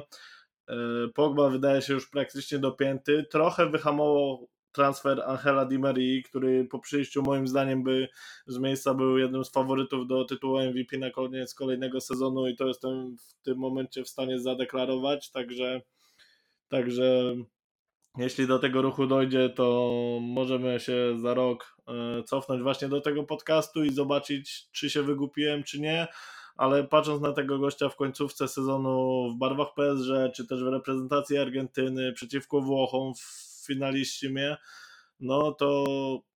E, Pogba wydaje się już praktycznie dopięty. Trochę wyhamował transfer Angela Di Marii, który po przyjściu moim zdaniem by z miejsca był jednym z faworytów do tytułu MVP na koniec kolejnego sezonu i to jestem w tym momencie w stanie zadeklarować, także także jeśli do tego ruchu dojdzie, to możemy się za rok e, cofnąć właśnie do tego podcastu i zobaczyć, czy się wygupiłem, czy nie. Ale patrząc na tego gościa w końcówce sezonu w barwach PSG, czy też w reprezentacji Argentyny przeciwko Włochom w finaliście, no to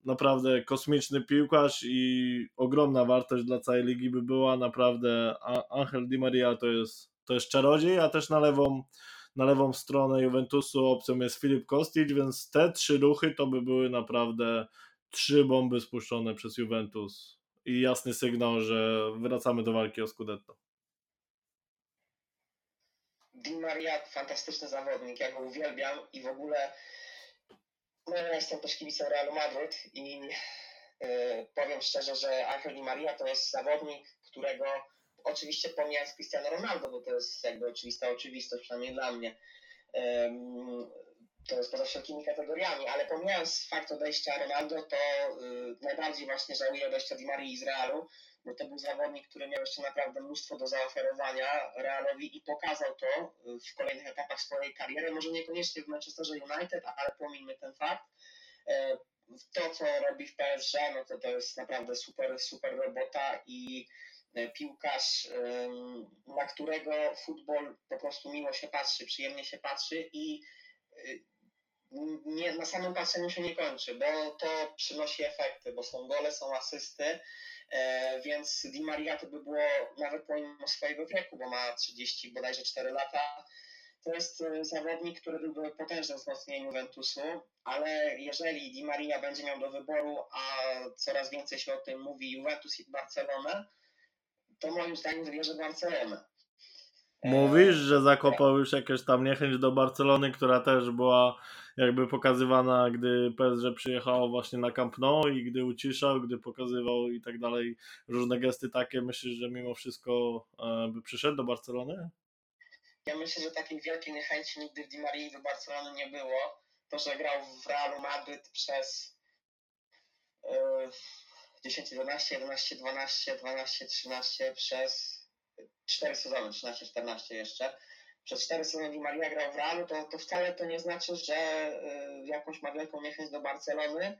naprawdę kosmiczny piłkarz i ogromna wartość dla całej ligi by była. Naprawdę Angel Di Maria to jest, to jest czarodziej, a też na lewą na lewą stronę Juventusu opcją jest Filip Kostic, więc te trzy ruchy to by były naprawdę trzy bomby spuszczone przez Juventus i jasny sygnał, że wracamy do walki o Scudetto. Di Maria fantastyczny zawodnik, ja go uwielbiam i w ogóle no ja jestem też kibicem Realu Madryt i yy, powiem szczerze, że Angel Di Maria to jest zawodnik, którego oczywiście pomijając Cristiano Ronaldo, bo to jest jakby oczywista oczywistość, przynajmniej dla mnie. To jest poza wszelkimi kategoriami, ale pomijając fakt odejścia Ronaldo, to y, najbardziej właśnie żałuję odejścia Di Marii z Realu, bo to był zawodnik, który miał jeszcze naprawdę mnóstwo do zaoferowania Realowi i pokazał to y, w kolejnych etapach swojej kariery. Może niekoniecznie w Manchesterze United, ale pomijmy ten fakt. E, to, co robi w PSG, no to to jest naprawdę super, super robota i E, piłkarz, na którego futbol po prostu miło się patrzy, przyjemnie się patrzy i e, nie, na samym patrzeniu się nie kończy, bo to przynosi efekty, bo są gole, są asysty, więc Di Maria to by było nawet pomimo swojego wieku, bo ma 30 bodajże 4 lata, to jest zawodnik, który byłby potężnym wzmocnieniem Juventusu, ale jeżeli Di Maria będzie miał do wyboru, a coraz więcej się o tym mówi, Juventus i Barcelona, to moim zdaniem wybierze Barcelonę. Mówisz, że zakopał już jakąś tam niechęć do Barcelony, która też była jakby pokazywana, gdy PSG przyjechało właśnie na Camp Nou i gdy uciszał, gdy pokazywał i tak dalej, różne gesty takie. Myślisz, że mimo wszystko e, by przyszedł do Barcelony? Ja myślę, że takiej wielkiej niechęci nigdy w Di Marii do Barcelony nie było. To, że grał w Realu Madryt przez yy 10, 11, 11, 12, 12, 13 przez 4 sezony, 13, 14 jeszcze. Przez 4 sezony Di Maria grał w Realu, to, to wcale to nie znaczy, że y, jakąś ma wielką niechęć do Barcelony.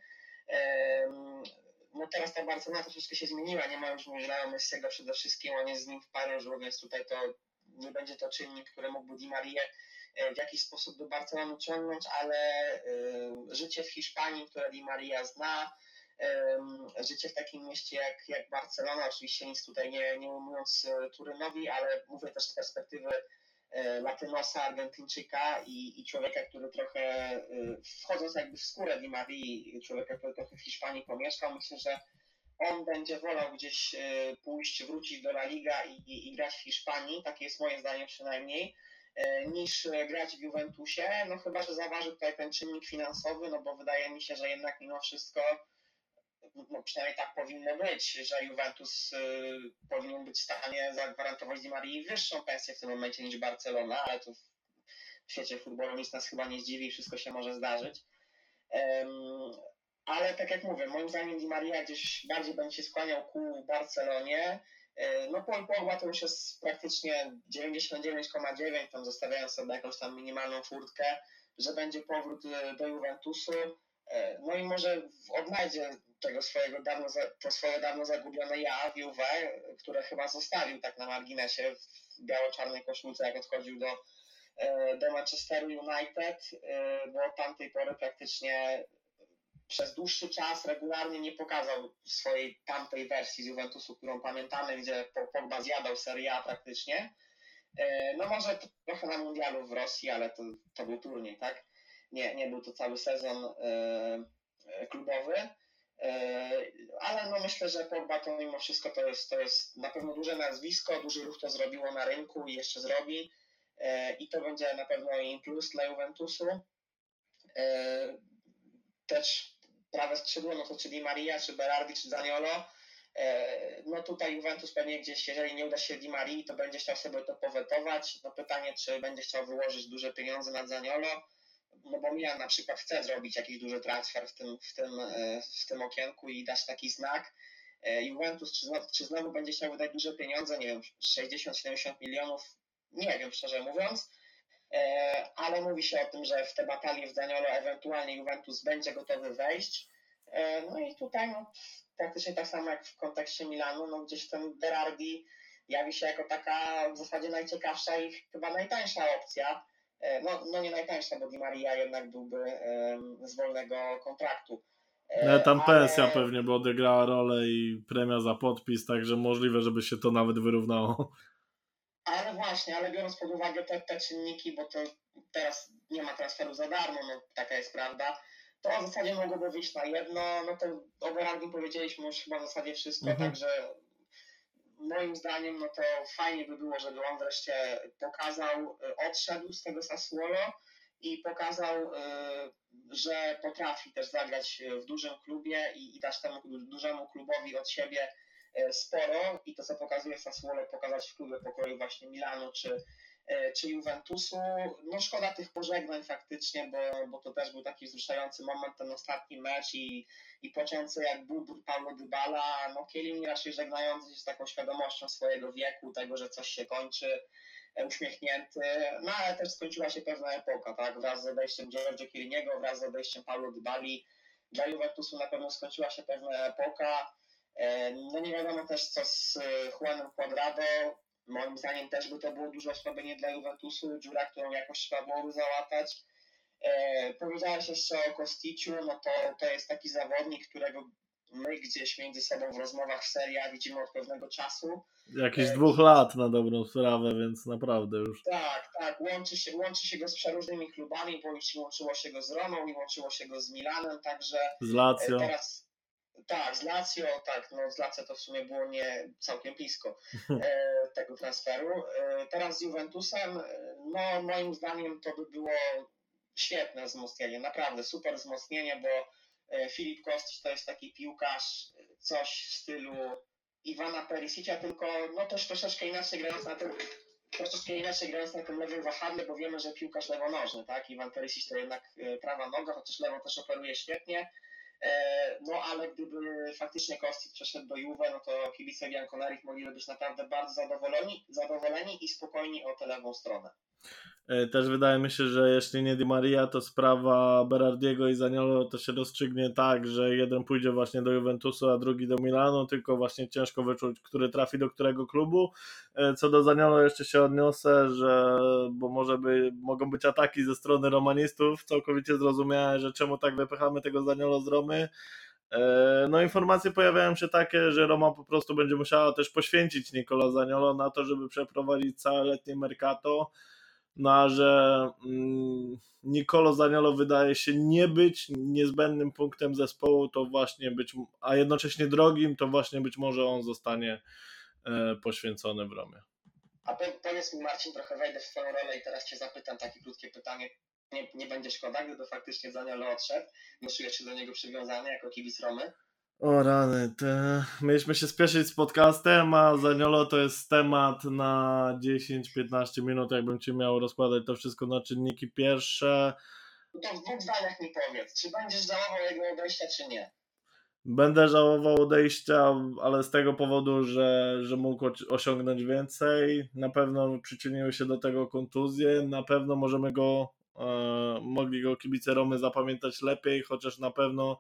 no teraz ta Barcelona troszeczkę się zmieniła, nie ma już Leo Messiego przede wszystkim, on jest z nim w Paryżu, więc tutaj to nie będzie to czynnik, który mógłby Di Marię e, w jakiś sposób do Barcelony ciągnąć, ale y, życie w Hiszpanii, które Di Maria zna, życie w takim mieście jak, jak Barcelona, oczywiście nic tutaj nie, nie ujmując e, Turynowi, ale mówię też z perspektywy e, Latynosa, Argentyńczyka i, i człowieka, który trochę, e, wchodząc jakby w skórę Di Marii, człowieka, który trochę w Hiszpanii pomieszkał, myślę, że on będzie wolał gdzieś pójść, wrócić do La Liga i, i, i grać w Hiszpanii, takie jest moje zdanie przynajmniej, niż grać w Juventusie, no chyba, że zaważy tutaj ten czynnik finansowy, no bo wydaje mi się, że jednak mimo wszystko no przynajmniej tak powinno być, że Juventus y, powinien być w stanie zagwarantować Di Marii wyższą pensję w tym momencie niż Barcelona, ale to w świecie futbolu nic nas chyba nie zdziwi, wszystko się może zdarzyć. Ale tak jak mówię, moim zdaniem Di Maria gdzieś bardziej będzie się skłaniał ku Barcelonie. Y, no Paul Pogba to już jest praktycznie 99,9, tam zostawiając sobie jakąś tam minimalną furtkę, że będzie powrót y, do Juventusu. E, no i może odnajdzie tego swojego dawno, to swoje dawno zagubione ja Juve, które chyba zostawił tak na marginesie w biało-czarnej koszulce, jak odchodził do, e, do Manchesteru United, e, bo od tamtej pory praktycznie przez dłuższy czas regularnie nie pokazał swojej tamtej wersji z Juventusu, którą pamiętamy, gdzie Pogba zjadał Serie A praktycznie. No może trochę na mundialu w Rosji, ale to, to był turniej, tak? Nie, nie był to cały sezon klubowy. E, ale no myślę, że Pogba to mimo wszystko to jest, to jest na pewno duże nazwisko, duży ruch to zrobiło na rynku i jeszcze zrobi e, i to będzie na pewno im plus dla Juventusu. E, też prawe skrzydło, no to czy Di Maria, czy Berardi, czy Zaniolo. No tutaj Juventus pewnie gdzieś, jeżeli nie uda się Di Marii, to będzie chciał sobie to powetować. No pytanie, czy będzie chciał wyłożyć duże pieniądze na Zaniolo, no bo Milan na przykład chce zrobić jakiś duży transfer w tym, w tym, e, w tym okienku i dać taki znak. E, Juventus czy znowu, czy znowu będzie chciał wydać duże pieniądze, nie wiem, 60-70 milionów, nie wiem szczerze mówiąc, ale mówi się o tym, że w te batalie w Zaniolo ewentualnie Juventus będzie gotowy wejść. No i tutaj no, praktycznie tak samo jak w kontekście Milanu, no gdzieś ten Berardi jawi się jako taka w zasadzie najciekawsza i chyba najtańsza opcja. E, no, no nie najtańsza, bo Di Maria jednak byłby z wolnego kontraktu. No, tam ale... pensja pewnie by odegrała rolę i premia za podpis, także możliwe, żeby się to nawet wyrównało. Ale właśnie, ale biorąc pod uwagę te, te czynniki, bo to teraz nie ma transferu za darmo, no taka jest prawda, to w zasadzie mogłoby wyjść na jedno, no to o Berardim powiedzieliśmy już chyba w zasadzie wszystko, mhm. także moim zdaniem no to fajnie by było, żeby on wreszcie pokazał, y, odszedł z tego Sassuolo i pokazał, y, że potrafi też zagrać w dużym klubie i, i dać temu dużemu klubowi od siebie y, sporo. I to co pokazuje Sassuolo pokazać w klubie pokroju właśnie Milanu czy czy Juventusu. No szkoda tych pożegnań faktycznie, bo, bo to też był taki wzruszający moment, ten ostatni mecz i, i pociący jak bubr Paulo Dybala, no Kielini raczej żegnający się z taką świadomością swojego wieku, tego, że coś się kończy, e, uśmiechnięty, no ale też skończyła się pewna epoka, tak, wraz z odejściem Giorgio Kieliniego, wraz z odejściem Paulo Dybali, dla Juventusu na pewno skończyła się pewna epoka, e, no nie wiadomo też co z Juanem Cuadrado, Moim zdaniem też by to było duże osłabienie dla Juventusu, dziura, którą jakoś trzeba byłoby załatać. E, powiedziałeś jeszcze o Kosticiu, no to, to jest taki zawodnik, którego my gdzieś między sobą w rozmowach w seriach widzimy od pewnego czasu. Jakiś e, dwóch lat na dobrą sprawę, więc naprawdę już. Tak, tak, łączy się, łączy się go z przeróżnymi klubami, bo już łączyło się go z Romą i łączyło się go z Milanem, także z Lazio. E, teraz tak, z Lazio, tak, no z Lazio to w sumie było nie całkiem blisko e, tego transferu. E, teraz z Juventusem, e, no moim zdaniem to by było świetne wzmocnienie, naprawdę super wzmocnienie, bo e, Filip Kostić to jest taki piłkarz, coś w stylu Iwana Perisicia, tylko no też troszeczkę inaczej grając na tym troszeczkę inaczej grając na tym lewym wahadle, bo wiemy, że piłkarz lewonożny, tak? Iwan Perisic to jednak prawa noga, chociaż lewą też operuje świetnie. E, no ale gdyby faktycznie Kostic przeszedł do Juve, no to kibice Bianconeri mogliby być naprawdę bardzo zadowoleni, zadowoleni i spokojni o tę lewą stronę. E, też wydaje mi się, że jeśli nie Di Maria, to sprawa Berardiego i Zaniolo to się rozstrzygnie tak, że jeden pójdzie właśnie do Juventusu, a drugi do Milanu, tylko właśnie ciężko wyczuć, który trafi do którego klubu. E, co do Zaniolo jeszcze się odniosę, że bo może by, mogą być ataki ze strony romanistów, całkowicie zrozumiałe, że czemu tak wypychamy tego Zaniolo z Romy. E, no informacje pojawiają się takie, że Roma po prostu będzie musiała też poświęcić Nicola Zaniolo na to, żeby przeprowadzić całe letnie Mercato no że mm, Nicolo Zaniolo wydaje się nie być niezbędnym punktem zespołu, to właśnie być, a jednocześnie drogim, to właśnie być może on zostanie e, poświęcony w Romie. A powiedz mi Marcin, trochę wejdę w swoją rolę i teraz Cię zapytam takie krótkie pytanie. Nie, nie będzie szkoda, gdyby faktycznie Zaniolo odszedł? Czujesz się do niego przywiązany jako kibic Romy? O rany, te... mieliśmy się spieszyć z podcastem, a Zaniolo to jest temat na 10-15 minut, jakbym ci miał rozkładać to wszystko na czynniki pierwsze. To w dwóch zdaniach mi powiedz, czy będziesz żałował jego odejścia, czy nie? Będę żałował odejścia, ale z tego powodu, że, że mógł osiągnąć więcej. Na pewno przyczyniły się do tego kontuzje, na pewno możemy go, e, mogli go kibice Romy zapamiętać lepiej, chociaż na pewno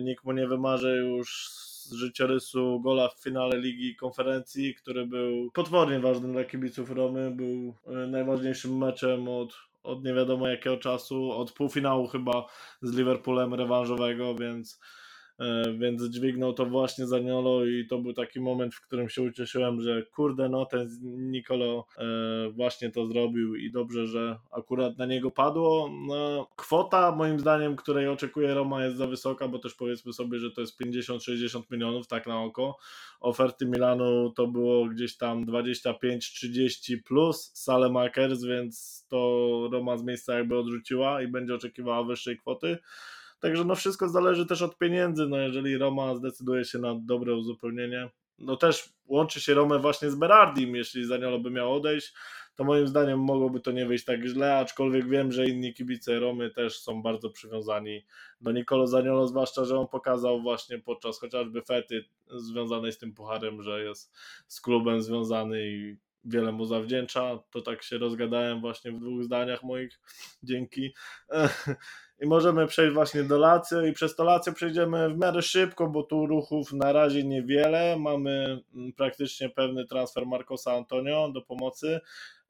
nikt mu nie wymarzy już z życiorysu gola w finale Ligi Konferencji, który był potwornie ważnym dla kibiców Romy, był e, najważniejszym meczem od, od nie wiadomo jakiego czasu, od półfinału chyba z Liverpoolem rewanżowego, więc E, więc dźwignął to właśnie Zaniolo i to był taki moment, w którym się ucieszyłem, że kurde, no ten Nicolo e, właśnie to zrobił i dobrze, że akurat na niego padło. No, kwota moim zdaniem, której oczekuje Roma jest za wysoka, bo też powiedzmy sobie, że to jest 50-60 milionów tak na oko. Oferty Milanu to było gdzieś tam 25-30 plus Salemakers, więc to Roma z miejsca jakby odrzuciła i będzie oczekiwała wyższej kwoty Także no wszystko zależy też od pieniędzy. No jeżeli Roma zdecyduje się na dobre uzupełnienie, no też łączy się Romę właśnie z Berardim, jeśli Zaniolo by miał odejść, to moim zdaniem mogłoby to nie wyjść tak źle, aczkolwiek wiem, że inni kibice Romy też są bardzo przywiązani do Nicolo Zaniolo, zwłaszcza, że on pokazał właśnie podczas chociażby fety związanej z tym pucharem, że jest z klubem związany i wiele mu zawdzięcza. To tak się rozgadałem właśnie w dwóch zdaniach moich. Dzięki. I możemy przejść właśnie do Lazio i przez to Lazio przejdziemy w miarę szybko, bo tu ruchów na razie niewiele. Mamy mm, praktycznie pewny transfer Marcosa Antonio do pomocy.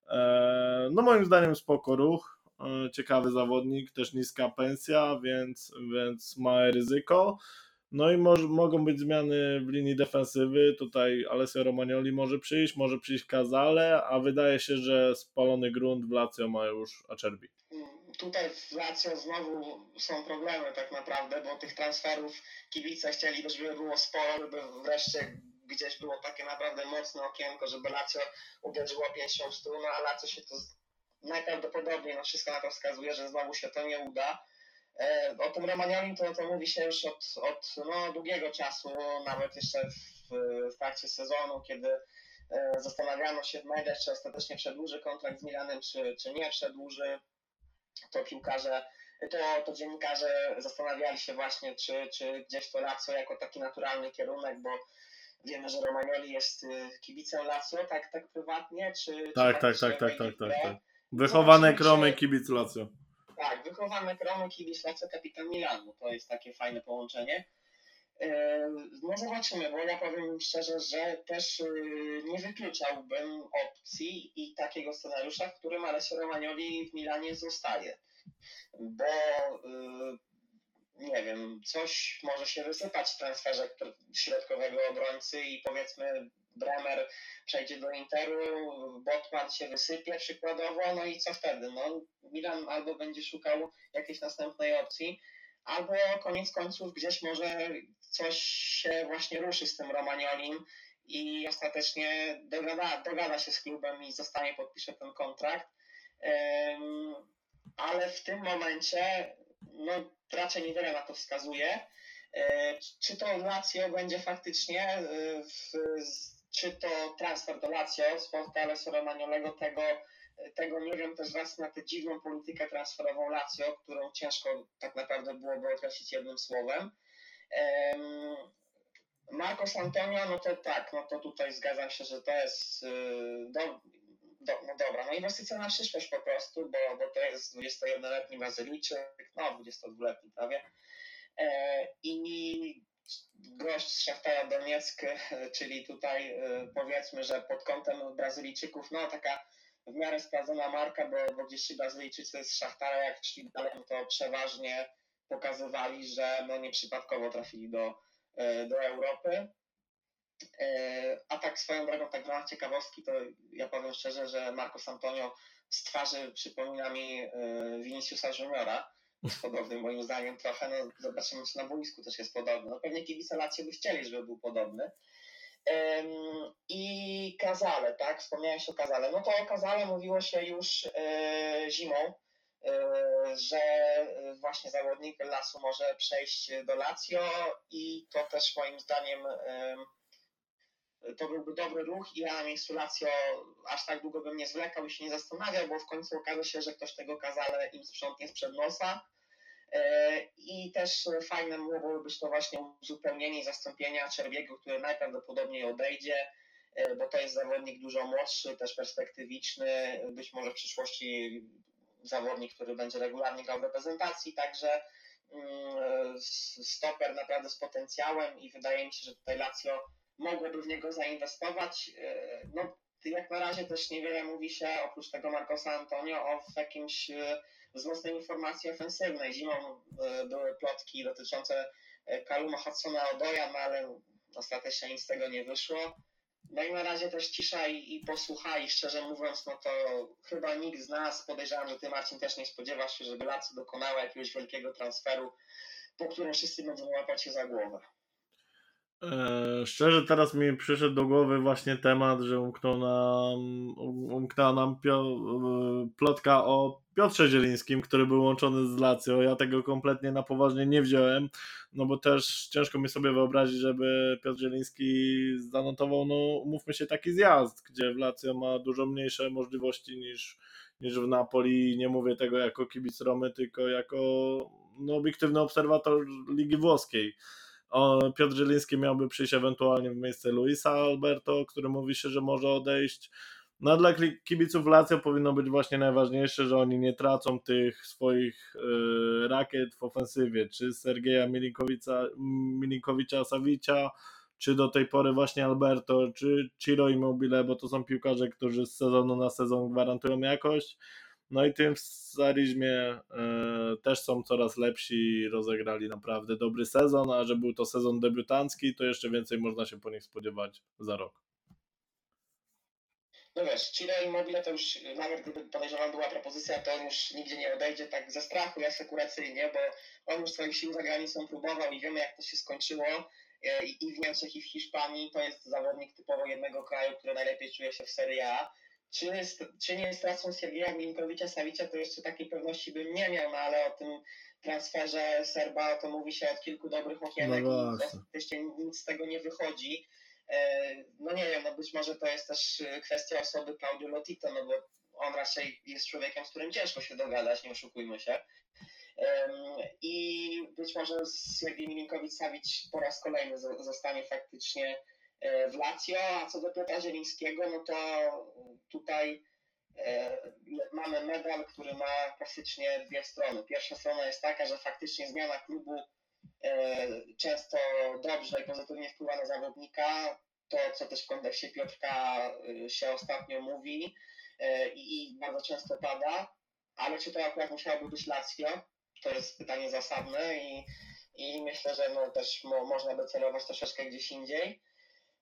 E, no moim zdaniem spoko ruch, e, ciekawy zawodnik, też niska pensja, więc, więc małe ryzyko. No i może, mogą być zmiany w linii defensywy. Tutaj Alessio Romagnoli może przyjść, może przyjść Kazale, a wydaje się, że spalony grunt w Lazio ma już Acerbi. Tutaj w Lazio znowu są problemy tak naprawdę, bo tych transferów kibice chcieli, żeby było sporo, żeby wreszcie gdzieś było takie naprawdę mocne okienko, żeby Lazio uderzyło pięścią w stół, no a Lazio się to najprawdopodobniej, no wszystko na to wskazuje, że znowu się to nie uda. E, o tym Romaniolim to, to mówi się już od, od no, długiego czasu, nawet jeszcze w, w trakcie sezonu, kiedy e, zastanawiano się w mediach, czy ostatecznie przedłuży kontrakt z Milanem, czy, czy nie przedłuży. To piłkarze, to, to dziennikarze zastanawiali się właśnie, czy, czy gdzieś to Lazio jako taki naturalny kierunek, bo wiemy, że Romagnoli jest y, kibicem Lazio, tak, tak prywatnie, czy... Tak, tak, tak, tak, tak, tak, tak. Wychowane kromy kibic Lazio. Tak, wychowane kromy kibic Lazio, kapitan Milanu, to jest takie fajne połączenie. Y, no zobaczymy, bo ja powiem szczerze, że też y, nie wykluczałbym opcji i takiego scenariusza, w którym Alessio Romagnoli w Milanie zostaje. Bo nie wiem, coś może się wysypać w transferze środkowego obrońcy i powiedzmy Bremer przejdzie do Interu, Botman się wysypie przykładowo, no i co wtedy? No, Milan albo będzie szukał jakiejś następnej opcji, albo koniec końców gdzieś może coś się właśnie ruszy z tym Romaniolim i ostatecznie dogada, dogada się z klubem i zostanie, podpisze ten kontrakt. Ale w tym momencie no, raczej niewiele na to wskazuje. Czy to Lazio będzie faktycznie, e, w, czy to transfer do Lazio z Fortaleza Romagnolego, tego, tego nie wiem też raz na tę dziwną politykę transferową Lazio, którą ciężko tak naprawdę byłoby określić jednym słowem. Marcos Antonio, no to tak, no to tutaj zgadzam się, że to jest e, do, do, no dobra, no inwestycja na przyszłość po prostu, bo, bo to jest 21-letni Bazylijczyk, no 22-letni prawie. E, I gość z Szachtara Donieck, czyli tutaj e, powiedzmy, że pod kątem Brazylijczyków, no taka w miarę sprawdzona marka, bo, bo gdzieś ci Brazylijczycy z Szachtara, jak szli dalej, to przeważnie pokazywali, że no nieprzypadkowo trafili do, e, do Europy. E, a tak swoją drogą, tak w ramach ciekawostki, to ja powiem szczerze, że Marcos Antonio z twarzy przypomina mi e, Viniciusa Juniora. Jest podobny moim zdaniem trochę. No, zobaczymy, czy na boisku też jest podobny. No, pewnie kibice Lazio by chcieli, żeby był podobny. I Kazale, tak? Wspomniałeś o Kazale. No to o Kazale mówiło się już zimą, że właśnie zawodnik Lasu może przejść do Lazio i to też moim zdaniem to byłby dobry ruch i ja na miejscu Lazio aż tak długo bym nie zwlekał i się nie zastanawiał, bo w końcu okaże się, że ktoś tego kazale im sprzątnie sprzed nosa. E, I też fajne mogłoby być to właśnie uzupełnienie i zastąpienia Czerwiego, który najprawdopodobniej odejdzie, bo to jest zawodnik dużo młodszy, też perspektywiczny, być może w przyszłości zawodnik, który będzie regularnie grał w reprezentacji, także mm, stoper naprawdę z potencjałem i wydaje mi się, że tutaj Lazio mogłoby w niego zainwestować. E, no, jak na razie też niewiele mówi się, oprócz tego Marcosa Antonio, o jakimś e, wzmocnieniu informacji ofensywnej. Zimą e, były plotki dotyczące Kaluma Hudsona Odoja, no ale ostatecznie nic z tego nie wyszło. Na razie też cisza i, i posłuchaj, szczerze mówiąc, no to chyba nikt z nas, podejrzewam, że ty Marcin też nie spodziewasz się, żeby Lacy dokonała jakiegoś wielkiego transferu, po którym wszyscy będą łapać się za głowę. E, szczerze teraz mi przyszedł do głowy właśnie temat, że umknął nam, umknęła nam pio, e, plotka o Piotrze Zielińskim, który był łączony z Lazio. Ja tego kompletnie na poważnie nie wziąłem, no bo też ciężko mi sobie wyobrazić, żeby Piotr Zieliński zanotował, no umówmy się, taki zjazd, gdzie w Lazio ma dużo mniejsze możliwości niż, niż w Napoli. Nie mówię tego jako kibic Romy, tylko jako no, obiektywny obserwator Ligi Włoskiej. Piotr Zieliński miałby przyjść ewentualnie w miejsce Luisa Alberto, który mówi się, że może odejść. No dla kibiców Lazio powinno być właśnie najważniejsze, że oni nie tracą tych swoich y, rakiet w ofensywie, czy Sergeja Milinkowica, Milinkowicza Savicia, czy do tej pory właśnie Alberto, czy Ciro Immobile, bo to są piłkarze, którzy z sezonu na sezon gwarantują jakość. No i tym w Zarizmie e, też są coraz lepsi, rozegrali naprawdę dobry sezon, a że był to sezon debiutancki, to jeszcze więcej można się po nich spodziewać za rok. No wiesz, Chile Immobile to już, nawet gdyby podejrzewam była propozycja, to on już nigdzie nie odejdzie tak ze strachu, asekuracyjnie, bo on już swoich sił za granicą próbował i wiemy jak to się skończyło. E, I w Niemczech i w Hiszpanii to jest zawodnik typowo jednego kraju, który najlepiej czuje się w Serie A czy, czy nie stracą Siergieja Milinkowicza Savicia, to jeszcze takiej pewności bym nie miał, no ale o tym transferze Serba to mówi się od kilku dobrych okienek no i oczywiście nic z tego nie wychodzi. E, no nie wiem, no być może to jest też kwestia osoby Claudio Lotito, no bo on raczej jest człowiekiem, z którym ciężko się dogadać, nie oszukujmy się. I być może Siergiej Milinkowicz-Savic po raz kolejny zostanie faktycznie E, w Lazio, a co do Piotra Zielińskiego, no to tutaj e, mamy medal, który ma klasycznie dwie strony. Pierwsza strona jest taka, że faktycznie zmiana klubu e, często dobrze i pozytywnie wpływa na zawodnika. To, co też w kontekście Piotrka się ostatnio mówi i bardzo często pada, ale czy to akurat musiałoby być Lazio? To jest pytanie zasadne i, i myślę, że no też mo, można by celować troszeczkę gdzieś indziej.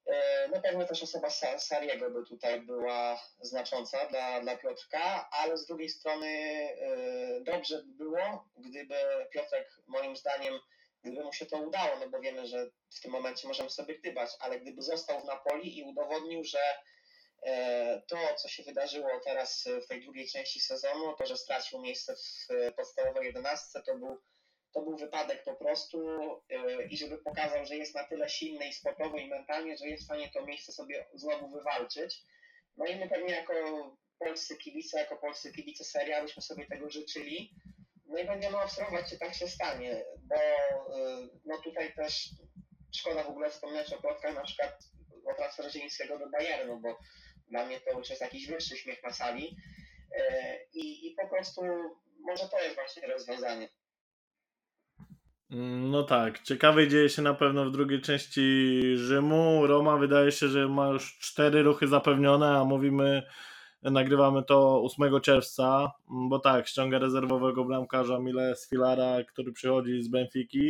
E, no pewnie też osoba Sariego by tutaj była znacząca dla, dla Piotrka, ale z drugiej strony e, dobrze by było, gdyby Piotrek moim zdaniem, gdyby mu się to udało, no bo wiemy, że w tym momencie możemy sobie gdybać, ale gdyby został w Napoli i udowodnił, że e, to, co się wydarzyło teraz w tej drugiej części sezonu, to, że stracił miejsce w podstawowej jedenastce, to był to był wypadek po prostu e, i żeby pokazał, że jest na tyle silny i sportowo i mentalnie, że jest w stanie to miejsce sobie znowu wywalczyć. No i my pewnie jako polscy kibice, jako polscy kibice seria byśmy sobie tego życzyli. No i będziemy obserwować, czy tak się stanie, bo e, no tutaj też szkoda w ogóle wspomnieć o plotkach na przykład o transferze Zielińskiego do Bayernu, bo dla mnie to już jest jakiś wyższy śmiech na sali e, i, i po prostu może to jest właśnie rozwiązanie. No tak, ciekawie dzieje się na pewno w drugiej części Rzymu. Roma wydaje się, że ma już cztery ruchy zapewnione, a mówimy, nagrywamy to 8 czerwca, bo tak, ściąga rezerwowego bramkarza Mile Filara, który przychodzi z Benfiki.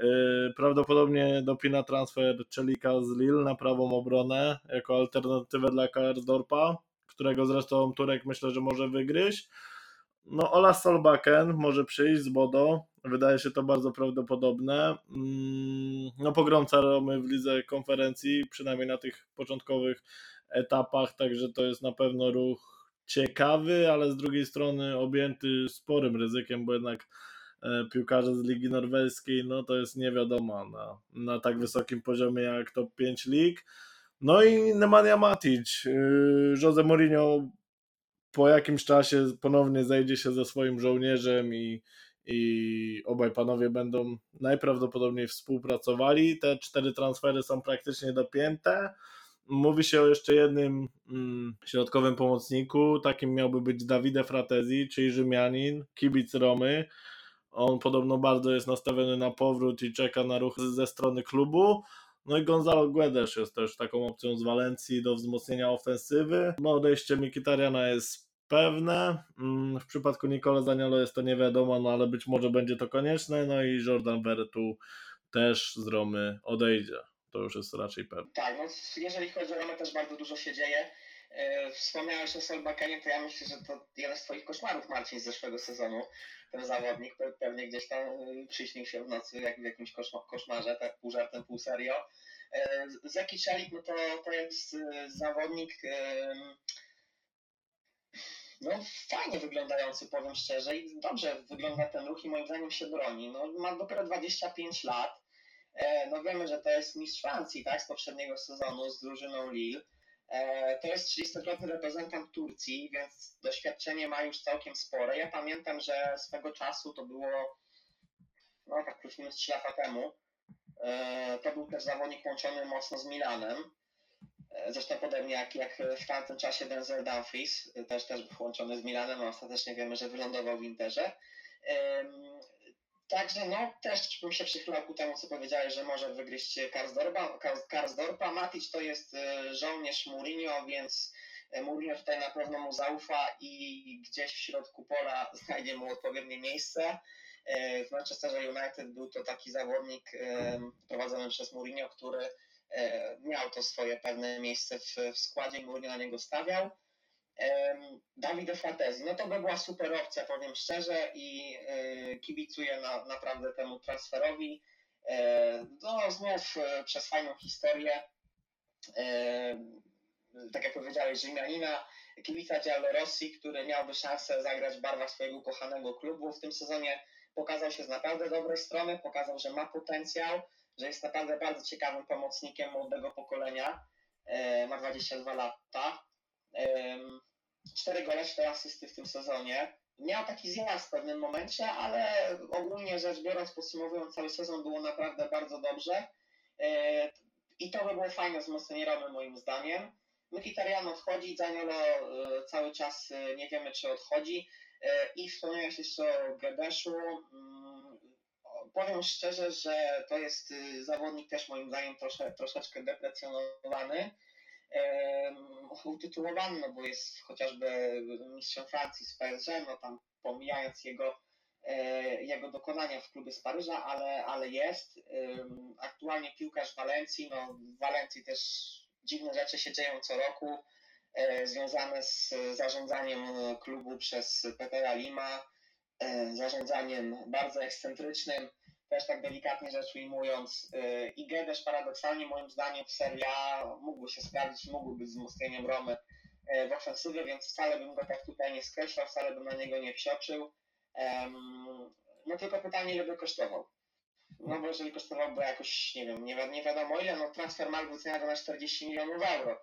Yy, prawdopodobnie dopina transfer Czelika z Lille na prawą obronę jako alternatywę dla Karsdorpa, którego zresztą Turek myślę, że może wygryźć. No, Ola Solbakken może przyjść z Bodo. Wydaje się to bardzo prawdopodobne. Mm, no, pogromca Romy w lidze konferencji, przynajmniej na tych początkowych etapach, także to jest na pewno ruch ciekawy, ale z drugiej strony objęty sporym ryzykiem, bo jednak e, piłkarze z Ligi Norweskiej, no to jest nie wiadomo na, na tak wysokim poziomie jak top 5 lig. No i Nemanja Matic. Y, Jose Mourinho po jakimś czasie ponownie zajdzie się ze swoim żołnierzem i, i obaj panowie będą najprawdopodobniej współpracowali. Te cztery transfery są praktycznie dopięte. Mówi się o jeszcze jednym mm, środkowym pomocniku, takim miałby być Davide Fratezi, czyli Rzymianin, kibic Romy. On podobno bardzo jest nastawiony na powrót i czeka na ruch ze strony klubu. No i Gonzalo Guedes jest też taką opcją z Walencji do wzmocnienia ofensywy. No odejście Mikitariana jest pewne. Mm, w przypadku Nicola Zaniolo jest to nie wiadomo, no ale być może będzie to konieczne. No i Jordan Vertu też z Romy odejdzie. To już jest raczej pewne. Tak, no jeżeli chodzi o Romę też bardzo dużo się dzieje. E, wspomniałeś o Solbakenie, to ja myślę, że to jeden z Twoich koszmarów, Marcin, z zeszłego sezonu. Ten zawodnik, pewnie gdzieś tam e, przyśnił się w nocy jak w jakimś koszmarze, tak pół żartem, pół serio. Zeki Czelik, no to, to jest zawodnik no fajnie wyglądający, powiem szczerze, i dobrze wygląda ten ruch i moim zdaniem się broni. No, ma dopiero 25 lat. E, no wiemy, że to jest mistrz Francji, tak, z poprzedniego sezonu z drużyną Lille. E, to jest 30-krotny reprezentant Turcji, więc doświadczenie ma już całkiem spore. Ja pamiętam, że swego czasu to było, no tak plus minus 3 lata temu, e, to był też zawodnik łączony mocno z Milanem. Zresztą podobnie jak, jak w tamtym czasie Denzel Dumfries, też, też był włączony z Milanem, a ostatecznie wiemy, że wylądował w Interze. Także no, też bym się przychylał ku temu, co powiedziałeś, że może wygryźć Karsdorpa. Karsdorpa. Matic to jest e, żołnierz Mourinho, więc e, Mourinho tutaj na pewno mu zaufa i gdzieś w środku pola znajdzie mu odpowiednie miejsce. E, w Manchesterze United był to taki zawodnik prowadzony przez Mourinho, który miał to swoje pewne miejsce w, w składzie Mourinho na niego stawiał. Davide Fratesi, no to by była super opcja, powiem szczerze i e, kibicuję na, naprawdę temu transferowi. E, no znów e, przez fajną historię, tak jak powiedziałeś, Rzymianina, kibica Giallo Rossi, który miałby szansę zagrać w barwach swojego kochanego klubu w tym sezonie, pokazał się z naprawdę dobrej strony, pokazał, że ma potencjał, że jest naprawdę bardzo ciekawym pomocnikiem młodego pokolenia, ma 22 lata. Cztery gole, cztery asysty w tym sezonie. Miał taki zjazd w pewnym momencie, ale ogólnie rzecz biorąc, podsumowując cały sezon, było naprawdę bardzo dobrze. E, I to by było fajne wzmocnienie Romy moim zdaniem. Mkhitaryan odchodzi, Zaniolo e, cały czas e, nie wiemy czy odchodzi. I wspomniałeś jeszcze o Gebeszu. Powiem szczerze, że to jest zawodnik też moim zdaniem trosze, troszeczkę deprecjonowany utytułowany, no bo jest chociażby mistrzem Francji z PSG, no tam pomijając jego, e, jego dokonania w klubie z Paryża, ale, ale jest. Aktualnie piłkarz Walencji, no w Walencji też dziwne rzeczy się dzieją co roku, e, związane z zarządzaniem klubu przez Petera Lima, e, zarządzaniem bardzo ekscentrycznym, też tak delikatnie rzecz ujmując. Y, I Gedesz paradoksalnie moim zdaniem w Serie A mógłby się sprawdzić, mógłby być wzmocnieniem Romy y, w ofensywie, więc wcale bym go tak tutaj nie skreślał, wcale bym na niego nie wsioczył. No tylko pytanie, ile by kosztował. No bo jeżeli kosztowałby jakoś, nie wiem, nie, nie wiadomo ile, no transfer mark wycenia go na 40 milionów euro.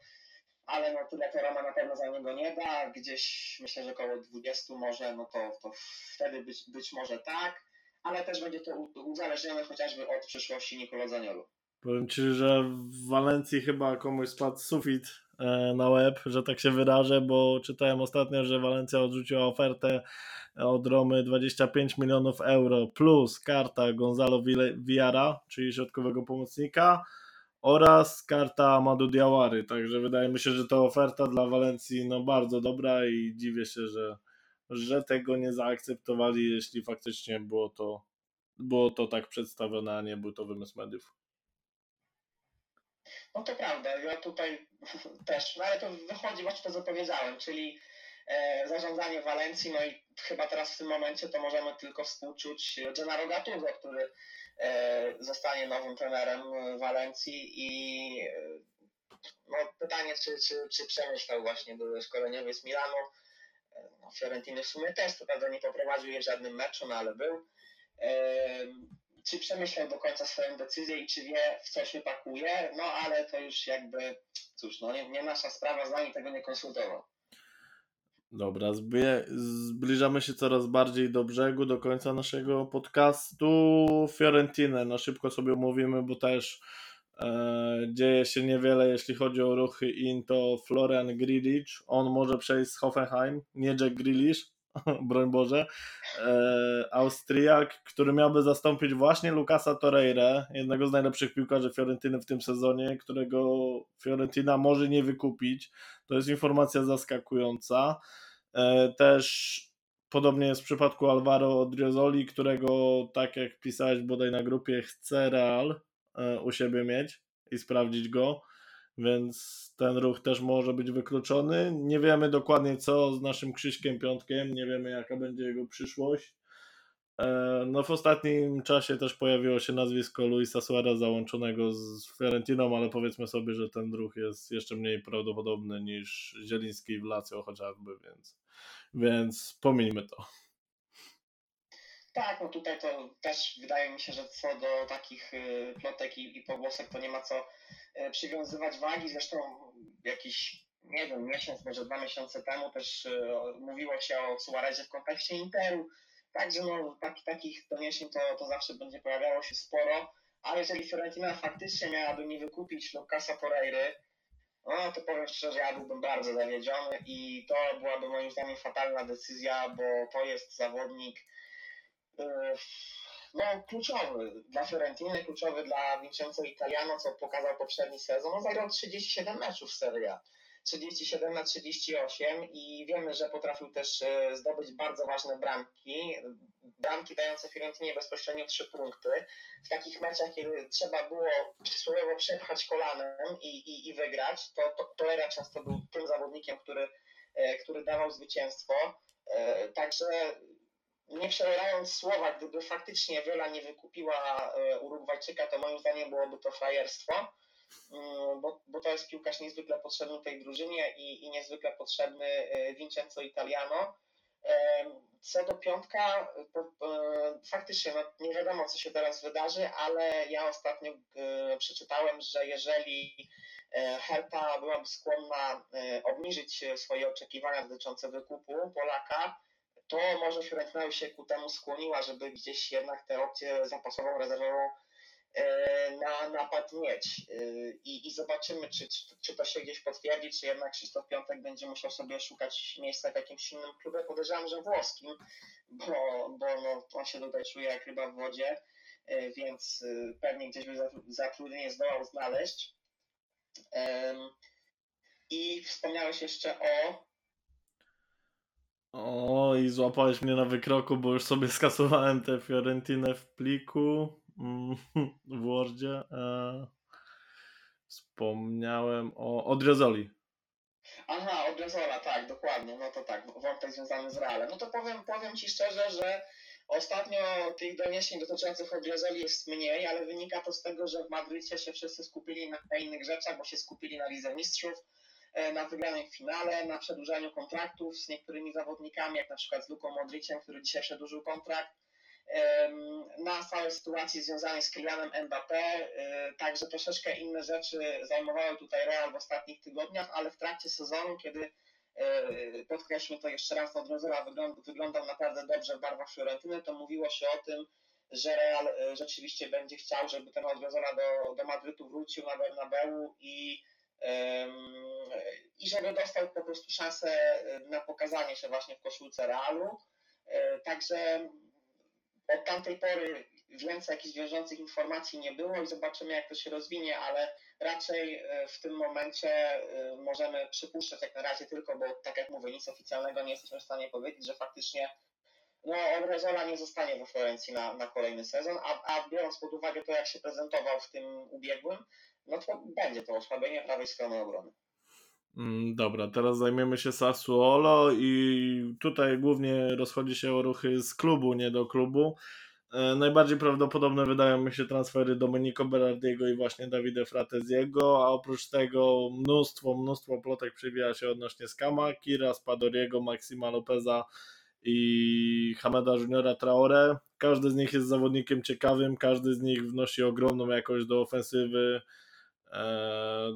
Ale no tyle to Roma na pewno za niego nie da, gdzieś myślę, że około 20 może, no to, to wtedy być, być może tak ale też będzie to uzależnione chociażby od przyszłości Nikola Zaniolu. Powiem Ci, że w Walencji chyba komuś spadł sufit e, na łeb, że tak się wyrażę, bo czytałem ostatnio, że Walencja odrzuciła ofertę od Romy 25 milionów euro plus karta Gonzalo Villara, czyli środkowego pomocnika oraz karta Amadou Diawary, także wydaje mi się, że to oferta dla Walencji no bardzo dobra i dziwię się, że że tego nie zaakceptowali, jeśli faktycznie było to, było to tak przedstawione, a nie był to wymysł mediów. No to prawda, ja tutaj też, no ale to wychodzi właśnie to, co czyli e, zarządzanie Walencji, no i chyba teraz w tym momencie to możemy tylko współczuć Gennaro Gattuso, który e, zostanie nowym trenerem Walencji i e, no, pytanie, czy, czy, czy przemyślał właśnie były szkoleniowy z Milanu, no, Fiorentiny w sumie też, to prawda nie poprowadził je w żadnym meczu, no ale był. Czy przemyślał do końca swoją decyzję i czy wie, w co się pakuje, no ale to już jakby, cóż, no nie, nie nasza sprawa, z nami tego nie konsultował. Dobra, zbliżamy się coraz bardziej do brzegu, do końca naszego podcastu. Fiorentinę na szybko sobie omówimy, bo też dzieje się niewiele, jeśli chodzi o ruchy in, to Florian Grilic, on może przejść z Hoffenheim, nie Jack Grealish, broń Boże, e, Austriak, który miałby zastąpić właśnie Lukasa Torreira, jednego z najlepszych piłkarzy Fiorentyny w tym sezonie, którego Fiorentina może nie wykupić. To jest informacja zaskakująca. E, też podobnie jest w przypadku Alvaro Odriozoli, którego tak jak pisałeś bodaj na grupie chce Real, E, u siebie mieć i sprawdzić go, więc ten ruch też może być wykluczony. Nie wiemy dokładnie co z naszym Krzyśkiem Piątkiem, nie wiemy jaka będzie jego przyszłość. E, no w ostatnim czasie też pojawiło się nazwisko Luisa Suarez załączonego z Fiorentiną, ale powiedzmy sobie, że ten ruch jest jeszcze mniej prawdopodobny niż Zieliński w Lazio chociażby, więc, więc pomijmy to. Tak, no tutaj to też wydaje mi się, że co do takich y, plotek i, i pogłosek to nie ma co y, przywiązywać wagi. Zresztą jakiś, nie wiem, miesiąc, może dwa miesiące temu też y, mówiło się o Suarezie w kontekście Interu. Także no, tak, takich doniesień to, to zawsze będzie pojawiało się sporo. Ale jeżeli Fiorentina faktycznie miałaby nie wykupić Lucasa Torreiry, no to powiem szczerze, ja byłbym bardzo zawiedziony i to byłaby moim zdaniem fatalna decyzja, bo to jest zawodnik no, kluczowy dla Fiorentiny, kluczowy dla Vincenzo Italiano, co pokazał poprzedni sezon. On zagrał 37 meczów w Serie A. 37 na 38 i wiemy, że potrafił też e, zdobyć bardzo ważne bramki. Bramki dające Fiorentinie bezpośrednio 3 punkty. W takich meczach, kiedy trzeba było przysłowiowo przepchać kolanem i, i, i wygrać, to, to często był tym zawodnikiem, który, e, który dawał zwycięstwo. E, także nie przebierając słowa, gdyby faktycznie Wiola nie wykupiła e, Urugwajczyka, to moim zdaniem byłoby to frajerstwo, mm, bo, bo to jest piłkarz niezwykle potrzebny tej drużynie i, i niezwykle potrzebny e, Vincenzo Italiano. Co do piątka, to, e, faktycznie no, nie wiadomo, co się teraz wydarzy, ale ja ostatnio przeczytałem, że jeżeli Herta byłaby skłonna obniżyć swoje oczekiwania dotyczące wykupu Polaka, to może Fiorentina się ku temu skłoniła, żeby gdzieś jednak tę opcję zapasową, rezerwową e, na napad mieć. E, I, i zobaczymy, czy, czy to się gdzieś potwierdzi, czy jednak Krzysztof Piątek będzie musiał sobie szukać miejsca w jakimś innym klubie. Podejrzewam, że włoskim, bo, bo no, on się tutaj czuje jak ryba w wodzie, e, więc pewnie gdzieś by zatrudnienie zdołał znaleźć. I wspomniałeś jeszcze o o, i złapałeś mnie na wykroku, bo już sobie skasowałem tę Fiorentinę w pliku mm, w Wordzie. E, wspomniałem o Odriozoli. Aha, Odriozola, tak, dokładnie. No to tak, wątek związany z Realem. No to powiem, powiem Ci szczerze, że ostatnio tych doniesień dotyczących Odriozoli jest mniej, ale wynika to z tego, że w Madrycie się wszyscy skupili na innych rzeczach, bo się skupili na Lidze Mistrzów E, na wygranym finale, na przedłużaniu kontraktów z niektórymi zawodnikami, jak na przykład z Luką Modriciem, który dzisiaj przedłużył kontrakt, na całej sytuacji związanej z Kylianem Mbappé, e, także troszeczkę inne rzeczy zajmowały tutaj Real w ostatnich tygodniach, ale w trakcie sezonu, kiedy e, podkreślmy to jeszcze raz, Odrozora wyglądał naprawdę dobrze w barwach Fiorentyny, to mówiło się o tym, że Real rzeczywiście będzie chciał, żeby ten Odrozora do, do Madrytu wrócił na Bernabeu i i żeby dostał po prostu szansę na pokazanie się właśnie w koszulce Realu. E, także od tamtej pory więcej jakichś wiążących informacji nie było i zobaczymy jak to się rozwinie, ale raczej e, w tym momencie e, możemy przypuszczać jak na razie tylko, bo tak jak mówię, nic oficjalnego nie jesteśmy w stanie powiedzieć, że faktycznie no, Odrezola nie zostanie we Florencji na, na kolejny sezon, a, a biorąc pod uwagę to, jak się prezentował w tym ubiegłym, no to będzie to osłabienie prawej strony obrony. Mm, dobra, teraz zajmiemy się Sassuolo i tutaj głównie rozchodzi się o ruchy z klubu, nie do klubu. E, najbardziej prawdopodobne wydają mi się transfery Domenico Berardiego i właśnie Davide Frateziego, a oprócz tego mnóstwo, mnóstwo plotek przywija się odnośnie Skama, Kira, Spadoriego, Maxima Lopeza i Hameda Juniora Traore. Każdy z nich jest zawodnikiem ciekawym, każdy z nich wnosi ogromną jakość do ofensywy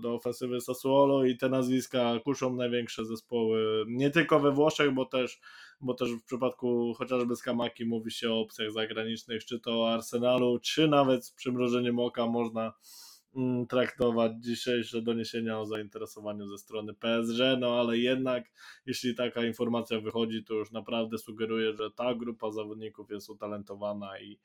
do ofensywy Sassuolo i te nazwiska kuszą największe zespoły, nie tylko we Włoszech, bo też, bo też w przypadku chociażby Skamaki mówi się o opcjach zagranicznych, czy to Arsenalu, czy nawet z przymrożeniem oka można mm, traktować dzisiejsze doniesienia o zainteresowaniu ze strony PSG, no ale jednak jeśli taka informacja wychodzi, to już naprawdę sugeruje, że ta grupa zawodników jest utalentowana i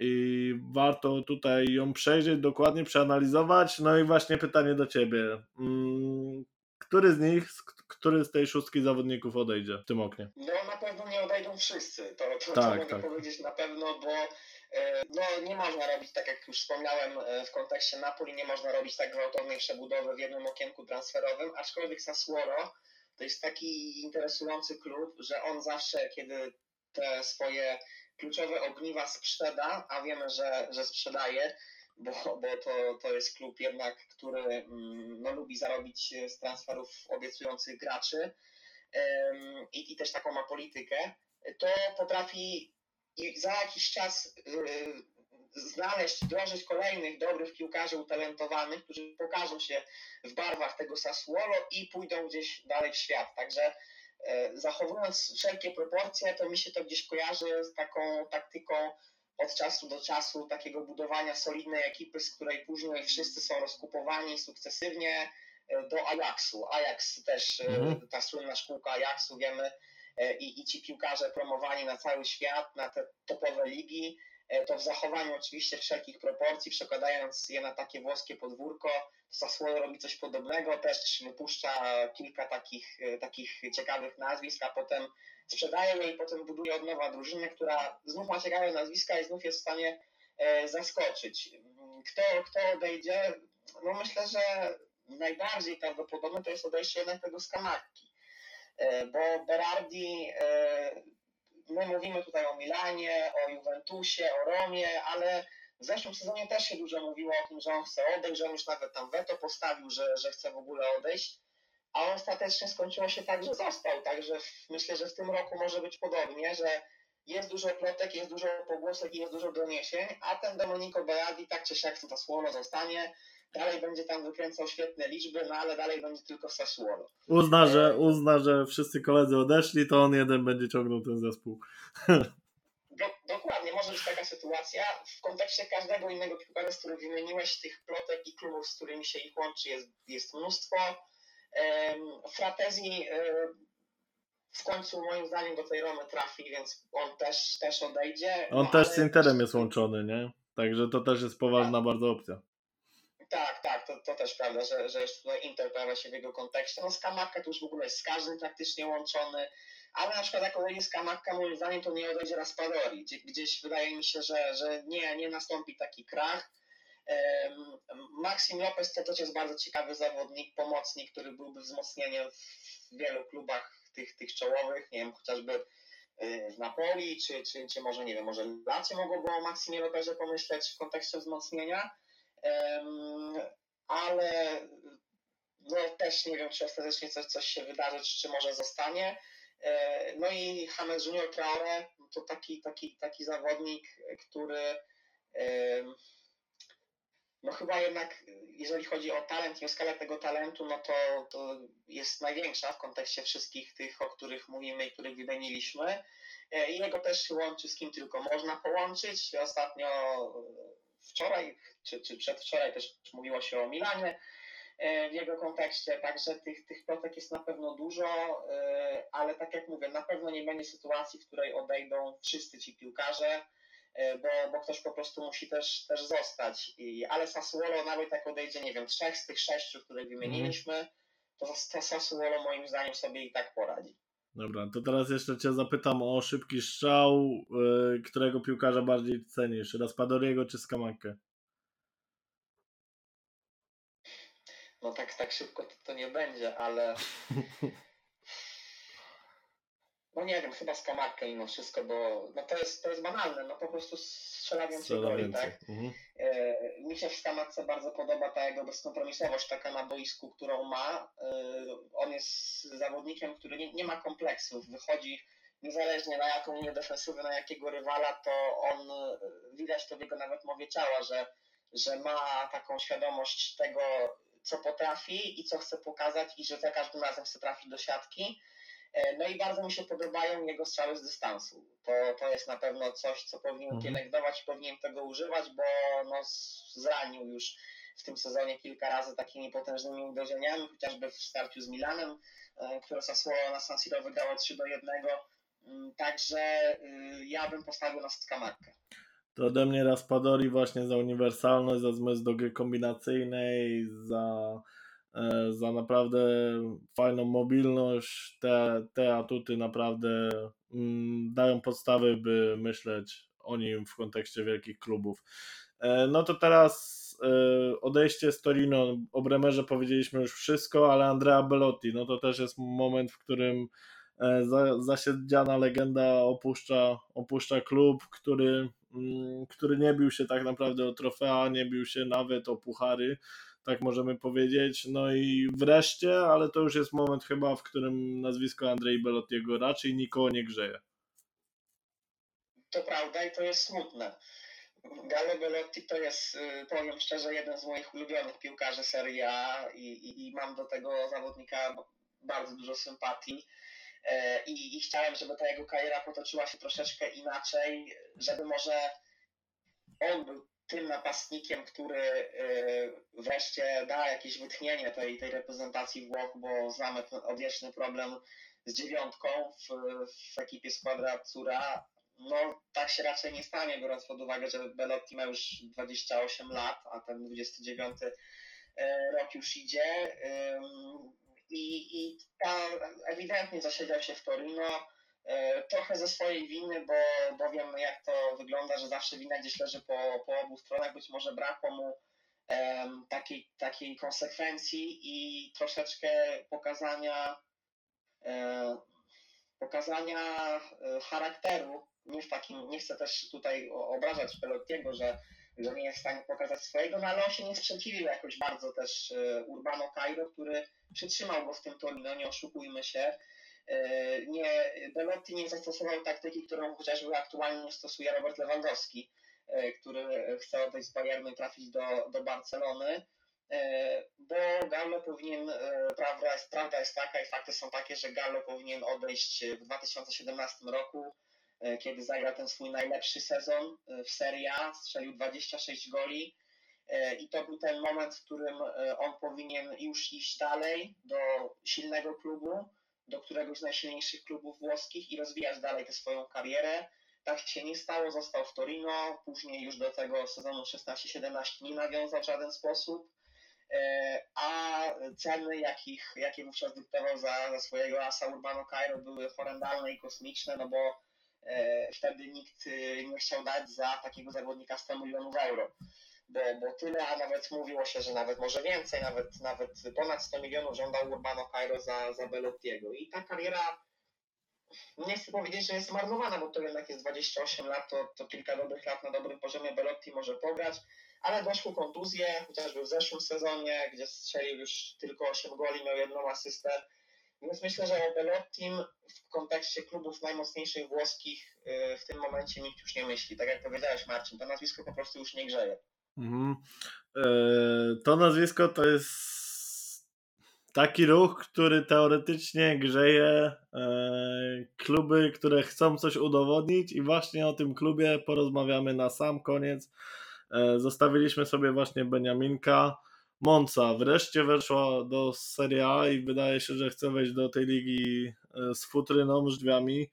i warto tutaj ją przejrzeć, dokładnie przeanalizować. No i właśnie pytanie do Ciebie. Mm, który z nich, który z tej szóstki zawodników odejdzie w tym oknie? No na pewno nie odejdą wszyscy, to, to, tak, to mogę tak. powiedzieć na pewno, bo e, no, nie można robić, tak jak już wspomniałem e, w kontekście Napoli, nie można robić tak gwałtownej przebudowy w jednym okienku transferowym, aczkolwiek Sassuolo to jest taki interesujący klub, że on zawsze, kiedy te swoje kluczowe ogniwa sprzeda, a wiemy, że, że sprzedaje, bo, bo to, to jest klub jednak, który mm, no, lubi zarobić z transferów obiecujących graczy i, i też taką ma politykę, to potrafi za jakiś czas y, znaleźć, dążyć kolejnych dobrych piłkarzy utalentowanych, którzy pokażą się w barwach tego Sassuolo i pójdą gdzieś dalej w świat. Także zachowując wszelkie proporcje, to mi się to gdzieś kojarzy z taką taktyką od czasu do czasu takiego budowania solidnej ekipy, z której później wszyscy są rozkupowani sukcesywnie e, do Ajaxu. Ajax też, e, mhm. ta słynna szkółka Ajaxu, wiemy, i, i ci piłkarze promowani na cały świat, na te topowe ligi, to w zachowaniu oczywiście wszelkich proporcji, przekładając je na takie włoskie podwórko, Sassuolo robi coś podobnego, też wypuszcza kilka takich, e, takich ciekawych nazwisk, a potem sprzedaje je i potem buduje od nowa drużynę, która znów ma ciekawe nazwiska i znów jest w stanie e, zaskoczyć. Kto, kto odejdzie? No myślę, że najbardziej prawdopodobne to jest odejście jednak tego Skamarki, e, bo Berardi, my mówimy tutaj o Milanie, o Juventusie, o Romie, ale w zeszłym sezonie też się dużo mówiło o tym, że on chce odejść, że on już nawet tam weto postawił, że, że chce w ogóle odejść, a ostatecznie skończyło się tak, że został. Także myślę, że w tym roku może być podobnie, że jest dużo plotek, jest dużo pogłosek i jest dużo doniesień, a ten Domenico Berardi tak czy siak to Sassuolo zostanie, dalej będzie tam wykręcał świetne liczby, no ale dalej będzie tylko Sassuolo. Uzna, że, uzna, że wszyscy koledzy odeszli, to on jeden będzie ciągnął ten zespół. Do, dokładnie, może być taka sytuacja. W kontekście każdego innego piłkarza, z którym wymieniłeś, tych plotek i klubów, z którymi się ich łączy, jest, jest mnóstwo. Um, Fratezi um, w końcu moim zdaniem do tej Romy trafi, więc on też, też odejdzie. On no, też z Interem jest łączony, nie? Także to też jest poważna tak. bardzo opcja. Tak, tak, to, to też prawda, że, że jeszcze tutaj Inter pojawia się w jego kontekście. No Skamarka to już w ogóle jest z każdym praktycznie łączony ale na przykład jak odejdzie Skamarka, moim zdaniem to nie odejdzie Raspadori. Gdzieś wydaje mi się, że, że nie, nie nastąpi taki krach. Maxim Lopez to też jest bardzo ciekawy zawodnik, pomocnik, który byłby wzmocnieniem w wielu klubach tych, tych czołowych, nie wiem, chociażby y, w Napoli, czy, czy, czy może, nie wiem, może Lazio mogłoby o Maximie Lopezie pomyśleć w kontekście wzmocnienia, ale no, też nie wiem, czy ostatecznie coś, coś się wydarzy, czy, czy może zostanie. E, no i James Junior Traore to taki, taki, taki zawodnik, który no chyba jednak, jeżeli chodzi o talent i o skalę tego talentu, no to, to jest największa w kontekście wszystkich tych, o których mówimy i których wymieniliśmy. E, I jego też łączy z kim tylko można połączyć. Ostatnio wczoraj, czy, czy przedwczoraj też mówiło się o Milanie, E, w jego kontekście, także tych, tych plotek jest na pewno dużo, e, ale tak jak mówię, na pewno nie będzie sytuacji, w której odejdą wszyscy ci piłkarze, e, bo, bo ktoś po prostu musi też, też zostać. I, ale Sassuolo nawet jak odejdzie, nie wiem, trzech z tych sześciu, których wymieniliśmy, to, to Sassuolo moim zdaniem sobie i tak poradzi. Dobra, to teraz jeszcze Cię zapytam o szybki strzał. Którego piłkarza bardziej cenisz? Raspadoriego czy Skamankę? no tak, tak szybko to, to nie będzie, ale no nie wiem, chyba z kamarkę mimo wszystko, bo no to jest, to jest banalne, no po prostu strzela więcej goli, tak? Mhm. E, mi się w Skamarce bardzo podoba ta jego bezkompromisowość taka na boisku, którą ma. E, on jest zawodnikiem, który nie, nie ma kompleksów, wychodzi niezależnie na jaką linię defensywy, na jakiego rywala, to on, widać to w jego nawet mowie ciała, że, że ma taką świadomość tego, co potrafi i co chce pokazać i że za każdym razem chce trafić do siatki. E, no i bardzo mi się podobają jego strzały z dystansu. To, to jest na pewno coś, co powinien mhm. pielęgnować, powinien tego używać, bo no, zranił już w tym sezonie kilka razy takimi potężnymi uderzeniami, chociażby w starciu z Milanem, e, które Sassuolo na San Siro wygrało 3 do 1. Mm, także y, ja bym postawił na Skamarkę. To ode mnie Raspadori właśnie za uniwersalność, za zmysł do gry kombinacyjnej, za, za naprawdę fajną mobilność. Te, te atuty naprawdę mm, dają podstawy, by myśleć o nim w kontekście wielkich klubów. E, no to teraz e, odejście z Torino. O Bremerze powiedzieliśmy już wszystko, ale Andrea Belotti, no to też jest moment, w którym zasiedziana legenda opuszcza, opuszcza klub, który, mm, który nie bił się tak naprawdę o trofea, nie bił się nawet o puchary, tak możemy powiedzieć. No i wreszcie, ale to już jest moment chyba, w którym nazwisko Andrzej Belottiego raczej nikogo nie grzeje. To prawda i to jest smutne. Gallo Belotti to jest, y, powiem szczerze, jeden z moich ulubionych piłkarzy Serie A i, i, i mam do tego zawodnika bardzo dużo sympatii. E, I, I chciałem, żeby ta jego kariera potoczyła się troszeczkę inaczej, żeby może on był tym napastnikiem, który y, wreszcie da jakieś wytchnienie tej, tej reprezentacji Włoch, bo znamy odwieczny problem z dziewiątką w, w ekipie Squadra Cura. No, tak się raczej nie stanie, biorąc pod uwagę, że Belotti ma już 28 lat, a ten 29 y, rok już idzie. I, i ta ewidentnie zasiedział się w Torino trochę ze swojej winy, bo, bo wiem jak to wygląda, że zawsze wina gdzieś leży po, po obu stronach. Być może brakło mu um, takiej, takiej konsekwencji i troszeczkę pokazania um, pokazania e, charakteru. Nie, w takim, nie chcę też tutaj obrażać Pelottiego, że, że nie jest w stanie pokazać swojego, no ale on się nie sprzeciwił jakoś bardzo też Urbano Cairo, który przytrzymał go w tym Torino, nie oszukujmy się E, Belotti nie zastosował taktyki, którą chociażby aktualnie stosuje Robert Lewandowski, e, który chce odejść z Bayernu i trafić do, do Barcelony, e, bo Gallo powinien, prawda jest, prawda jest taka i fakty są takie, że Gallo powinien odejść w 2017 roku, kiedy zagrał ten swój najlepszy sezon w Serie A, strzelił 26 goli i to był ten moment, w którym on powinien już iść dalej do silnego klubu, do któregoś z najsilniejszych klubów włoskich i rozwijać dalej tę swoją karierę. Tak się nie stało, został w Torino, później już do tego sezonu 16-17 nie nawiązał w żaden sposób, e, a ceny, jakich, jakie wówczas dyktował za, za swojego asa Urbano Cairo były horrendalne i kosmiczne, no bo e, wtedy nikt e, nie chciał dać za takiego zawodnika 100 milionów euro bo, bo tyle, a nawet mówiło się, że nawet może więcej, nawet, nawet ponad 100 milionów żądał Urbano Cairo za, za Belottiego. I ta kariera, nie chcę powiedzieć, że jest zmarnowana, bo to jednak jest 28 lat, to, to kilka dobrych lat na dobrym poziomie Belotti może pograć, ale doszły kontuzje, chociażby w zeszłym sezonie, gdzie strzelił już tylko 8 goli, miał jedną asystę. Więc myślę, że o Belottim w kontekście klubów najmocniejszych włoskich y, w tym momencie nikt już nie myśli. Tak jak powiedziałeś Marcin, to nazwisko po prostu już nie grzeje. Mhm. E, to nazwisko to jest taki ruch, który teoretycznie grzeje e, kluby, które chcą coś udowodnić i właśnie o tym klubie porozmawiamy na sam koniec. E, zostawiliśmy sobie właśnie Beniaminka. Monca wreszcie weszła do Serie A i wydaje się, że chce wejść do tej ligi z futryną, z drzwiami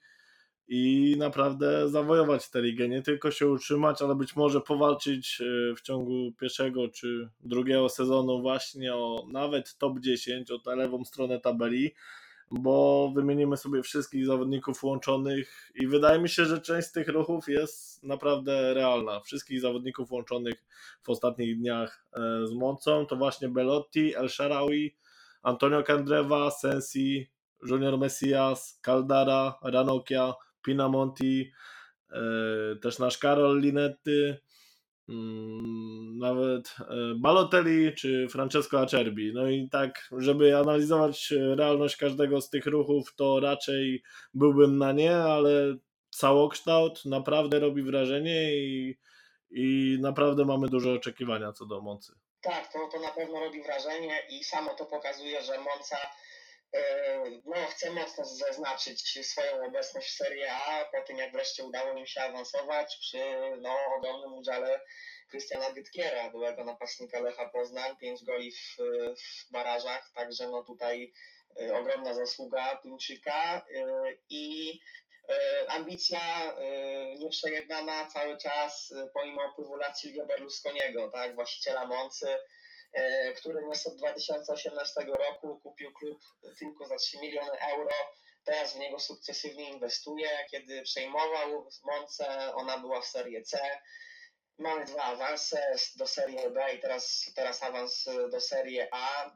i naprawdę zawojować tę ligę. Nie tylko się utrzymać, ale być może powalczyć e, w ciągu pierwszego czy drugiego sezonu właśnie o nawet top 10, o tę lewą stronę tabeli, bo wymienimy sobie wszystkich zawodników łączonych i wydaje mi się, że część z tych ruchów jest naprawdę realna. Wszystkich zawodników łączonych w ostatnich dniach e, z Mocą to właśnie Belotti, El Sharawi, Antonio Candreva, Sensi, Junior Messias, Caldara, Ranocchia, Pinamonti, e, też nasz Karol Linetti, mm, nawet e, Balotelli czy Francesco Acerbi. No i tak, żeby analizować realność każdego z tych ruchów, to raczej byłbym na nie, ale całokształt naprawdę robi wrażenie i, i naprawdę mamy duże oczekiwania co do Moncy. Tak, to, to na pewno robi wrażenie i samo to pokazuje, że Monca no, chcę mocno zaznaczyć swoją obecność w Serie A po tym, jak wreszcie udało im się awansować przy no, ogromnym udziale Krystiana Gytkiera, byłego napastnika Lecha Poznań, pięć goli w, w barażach, także no tutaj y, ogromna zasługa Tuńczyka y, i y, ambicja nieprzejednana cały czas pomimo upływu lat Silvio Berlusconiego, tak, właściciela Moncy, E, który nas od 2018 roku kupił klub tylko za 3 miliony euro. Teraz w niego sukcesywnie inwestuje. Kiedy przejmował Monce, ona była w Serie C. Mamy dwa awanse do Serie B i teraz, teraz awans do Serie A. E,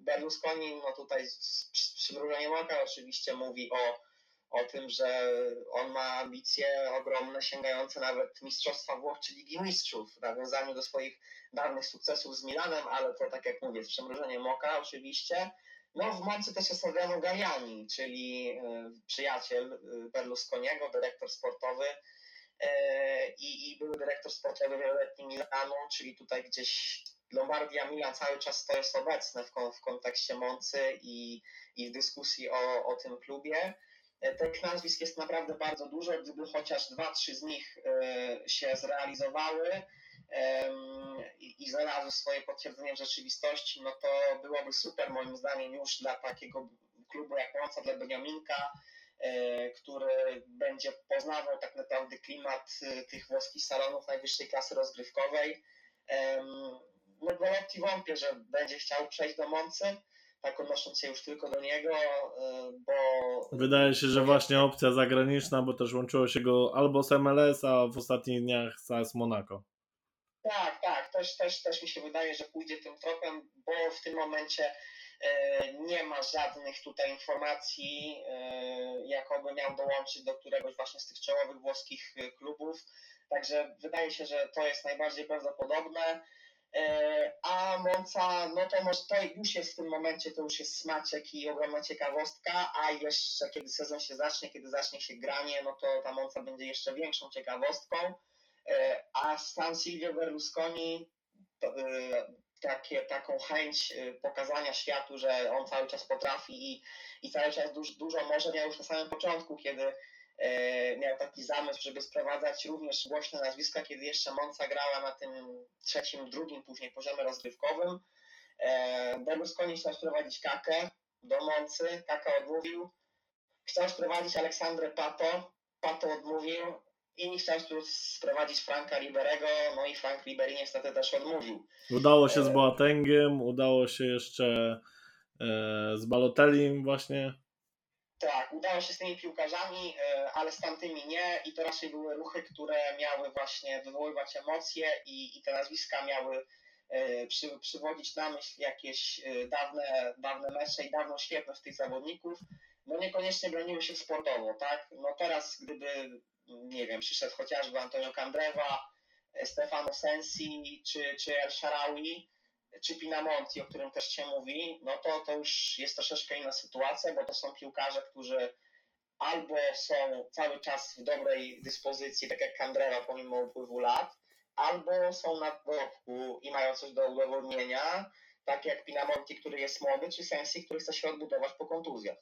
Berlusconi no tutaj przymrużeniem oka oczywiście mówi o, o tym, że on ma ambicje ogromne, sięgające nawet Mistrzostwa Włoch czy Ligi Mistrzów, w nawiązaniu do swoich dawnych sukcesów z Milanem, ale to tak jak mówię, z przymrużeniem oka oczywiście. No w Moncy też jest Adriano Galliani, czyli y, przyjaciel y, Berlusconiego, dyrektor sportowy y, i, i były dyrektor sportowy wieloletni Milanu, czyli tutaj gdzieś Lombardia Milan cały czas to jest obecne w, w kontekście Moncy i, i w dyskusji o, o tym klubie. Tych nazwisk jest naprawdę bardzo dużo, gdyby chociaż dwa, trzy z nich się zrealizowały, i znalazły swoje potwierdzenie w rzeczywistości, no to byłoby super moim zdaniem już dla takiego klubu jak Łąca, dla Beniaminka, e, który będzie poznawał tak naprawdę klimat e, tych włoskich salonów najwyższej klasy rozgrywkowej. No Golotti wątpię, że będzie chciał przejść do Moncy, tak odnosząc się już tylko do niego, e, bo... Wydaje się, że właśnie opcja zagraniczna, bo też łączyło się go albo z MLS, a w ostatnich dniach z Monaco. Tak, tak, też, też, też mi się wydaje, że pójdzie tym tropem, bo w tym momencie e, nie ma żadnych tutaj informacji, e, jakoby miał dołączyć do któregoś właśnie z tych czołowych włoskich klubów. Także wydaje się, że to jest najbardziej prawdopodobne. A Monca, no to może to już jest w tym momencie, to już jest smaczek i ogromna ciekawostka, a jeszcze kiedy sezon się zacznie, kiedy zacznie się granie, no to ta Monca będzie jeszcze większą ciekawostką. E, a San Silvio Berlusconi to, e, takie, taką chęć e, pokazania światu, że on cały czas potrafi i, i cały czas dużo, dużo może miał już na samym początku, kiedy miał taki zamysł, żeby sprowadzać również głośne nazwiska, kiedy jeszcze Monza grała na tym trzecim, drugim później poziomie rozgrywkowym. Berlusconi chciał sprowadzić Kakę do Moncy, Kaka odmówił. Chciał sprowadzić Aleksandrę Pato, Pato odmówił i chciał sprowadzić Franka Riberego, no i Frank Ribery niestety też odmówił. Udało się z e, Boatengiem, udało się jeszcze e, z Balotellim właśnie. Tak, udało się z tymi piłkarzami, e, ale z tamtymi nie i to raczej były ruchy, które miały właśnie wywoływać emocje i, i te nazwiska miały przy, przywodzić na myśl jakieś dawne, dawne mecze i dawną świetność tych zawodników, no niekoniecznie broniły się sportowo, tak? No teraz gdyby nie wiem, przyszedł chociażby Antonio Candreva, Stefano Sensi, czy, czy El Sharawi, czy Pinamonti, o którym też się mówi, no to, to już jest troszeczkę inna sytuacja, bo to są piłkarze, którzy albo są cały czas w dobrej dyspozycji, tak jak Candreva pomimo upływu lat, albo są na boku i mają coś do udowodnienia, tak jak Pinamonti, który jest młody, czy Sensi, który chce się odbudować po kontuzjach.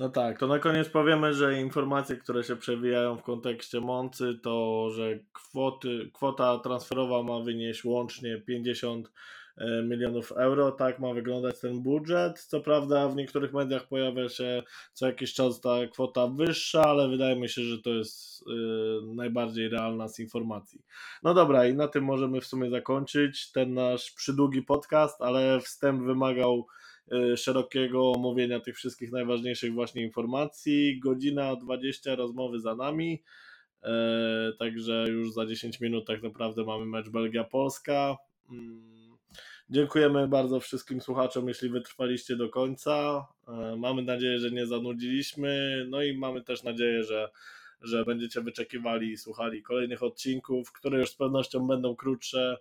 No tak, to na koniec powiemy, że informacje, które się przewijają w kontekście Moncy, to że kwoty, kwota transferowa ma wynieść łącznie 50 e, milionów euro. Tak ma wyglądać ten budżet. Co prawda w niektórych mediach pojawia się co jakiś czas ta kwota wyższa, ale wydaje mi się, że to jest yy, najbardziej realna z informacji. No dobra, i na tym możemy w sumie zakończyć ten nasz przydługi podcast, ale wstęp wymagał szerokiego omówienia tych wszystkich najważniejszych właśnie informacji. Godzina 20 rozmowy za nami. E, także już za 10 minut tak naprawdę mamy mecz Belgia-Polska. Mm, dziękujemy bardzo wszystkim słuchaczom, jeśli wytrwaliście do końca. E, mamy nadzieję, że nie zanudziliśmy. No i mamy też nadzieję, że, że będziecie wyczekiwali i słuchali kolejnych odcinków, które już z pewnością będą krótsze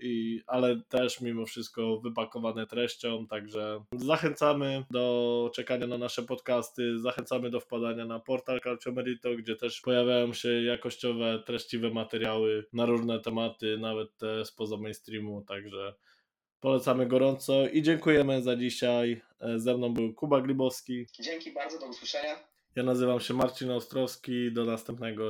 i, ale też mimo wszystko wypakowane treścią, także zachęcamy do czekania na nasze podcasty, zachęcamy do wpadania na portal Calcio Merito, gdzie też pojawiają się jakościowe, treściwe materiały na różne tematy, nawet te spoza mainstreamu, także polecamy gorąco i dziękujemy za dzisiaj. Ze mną był Kuba Glibowski. Dzięki bardzo, do usłyszenia. Ja nazywam się Marcin Ostrowski, do następnego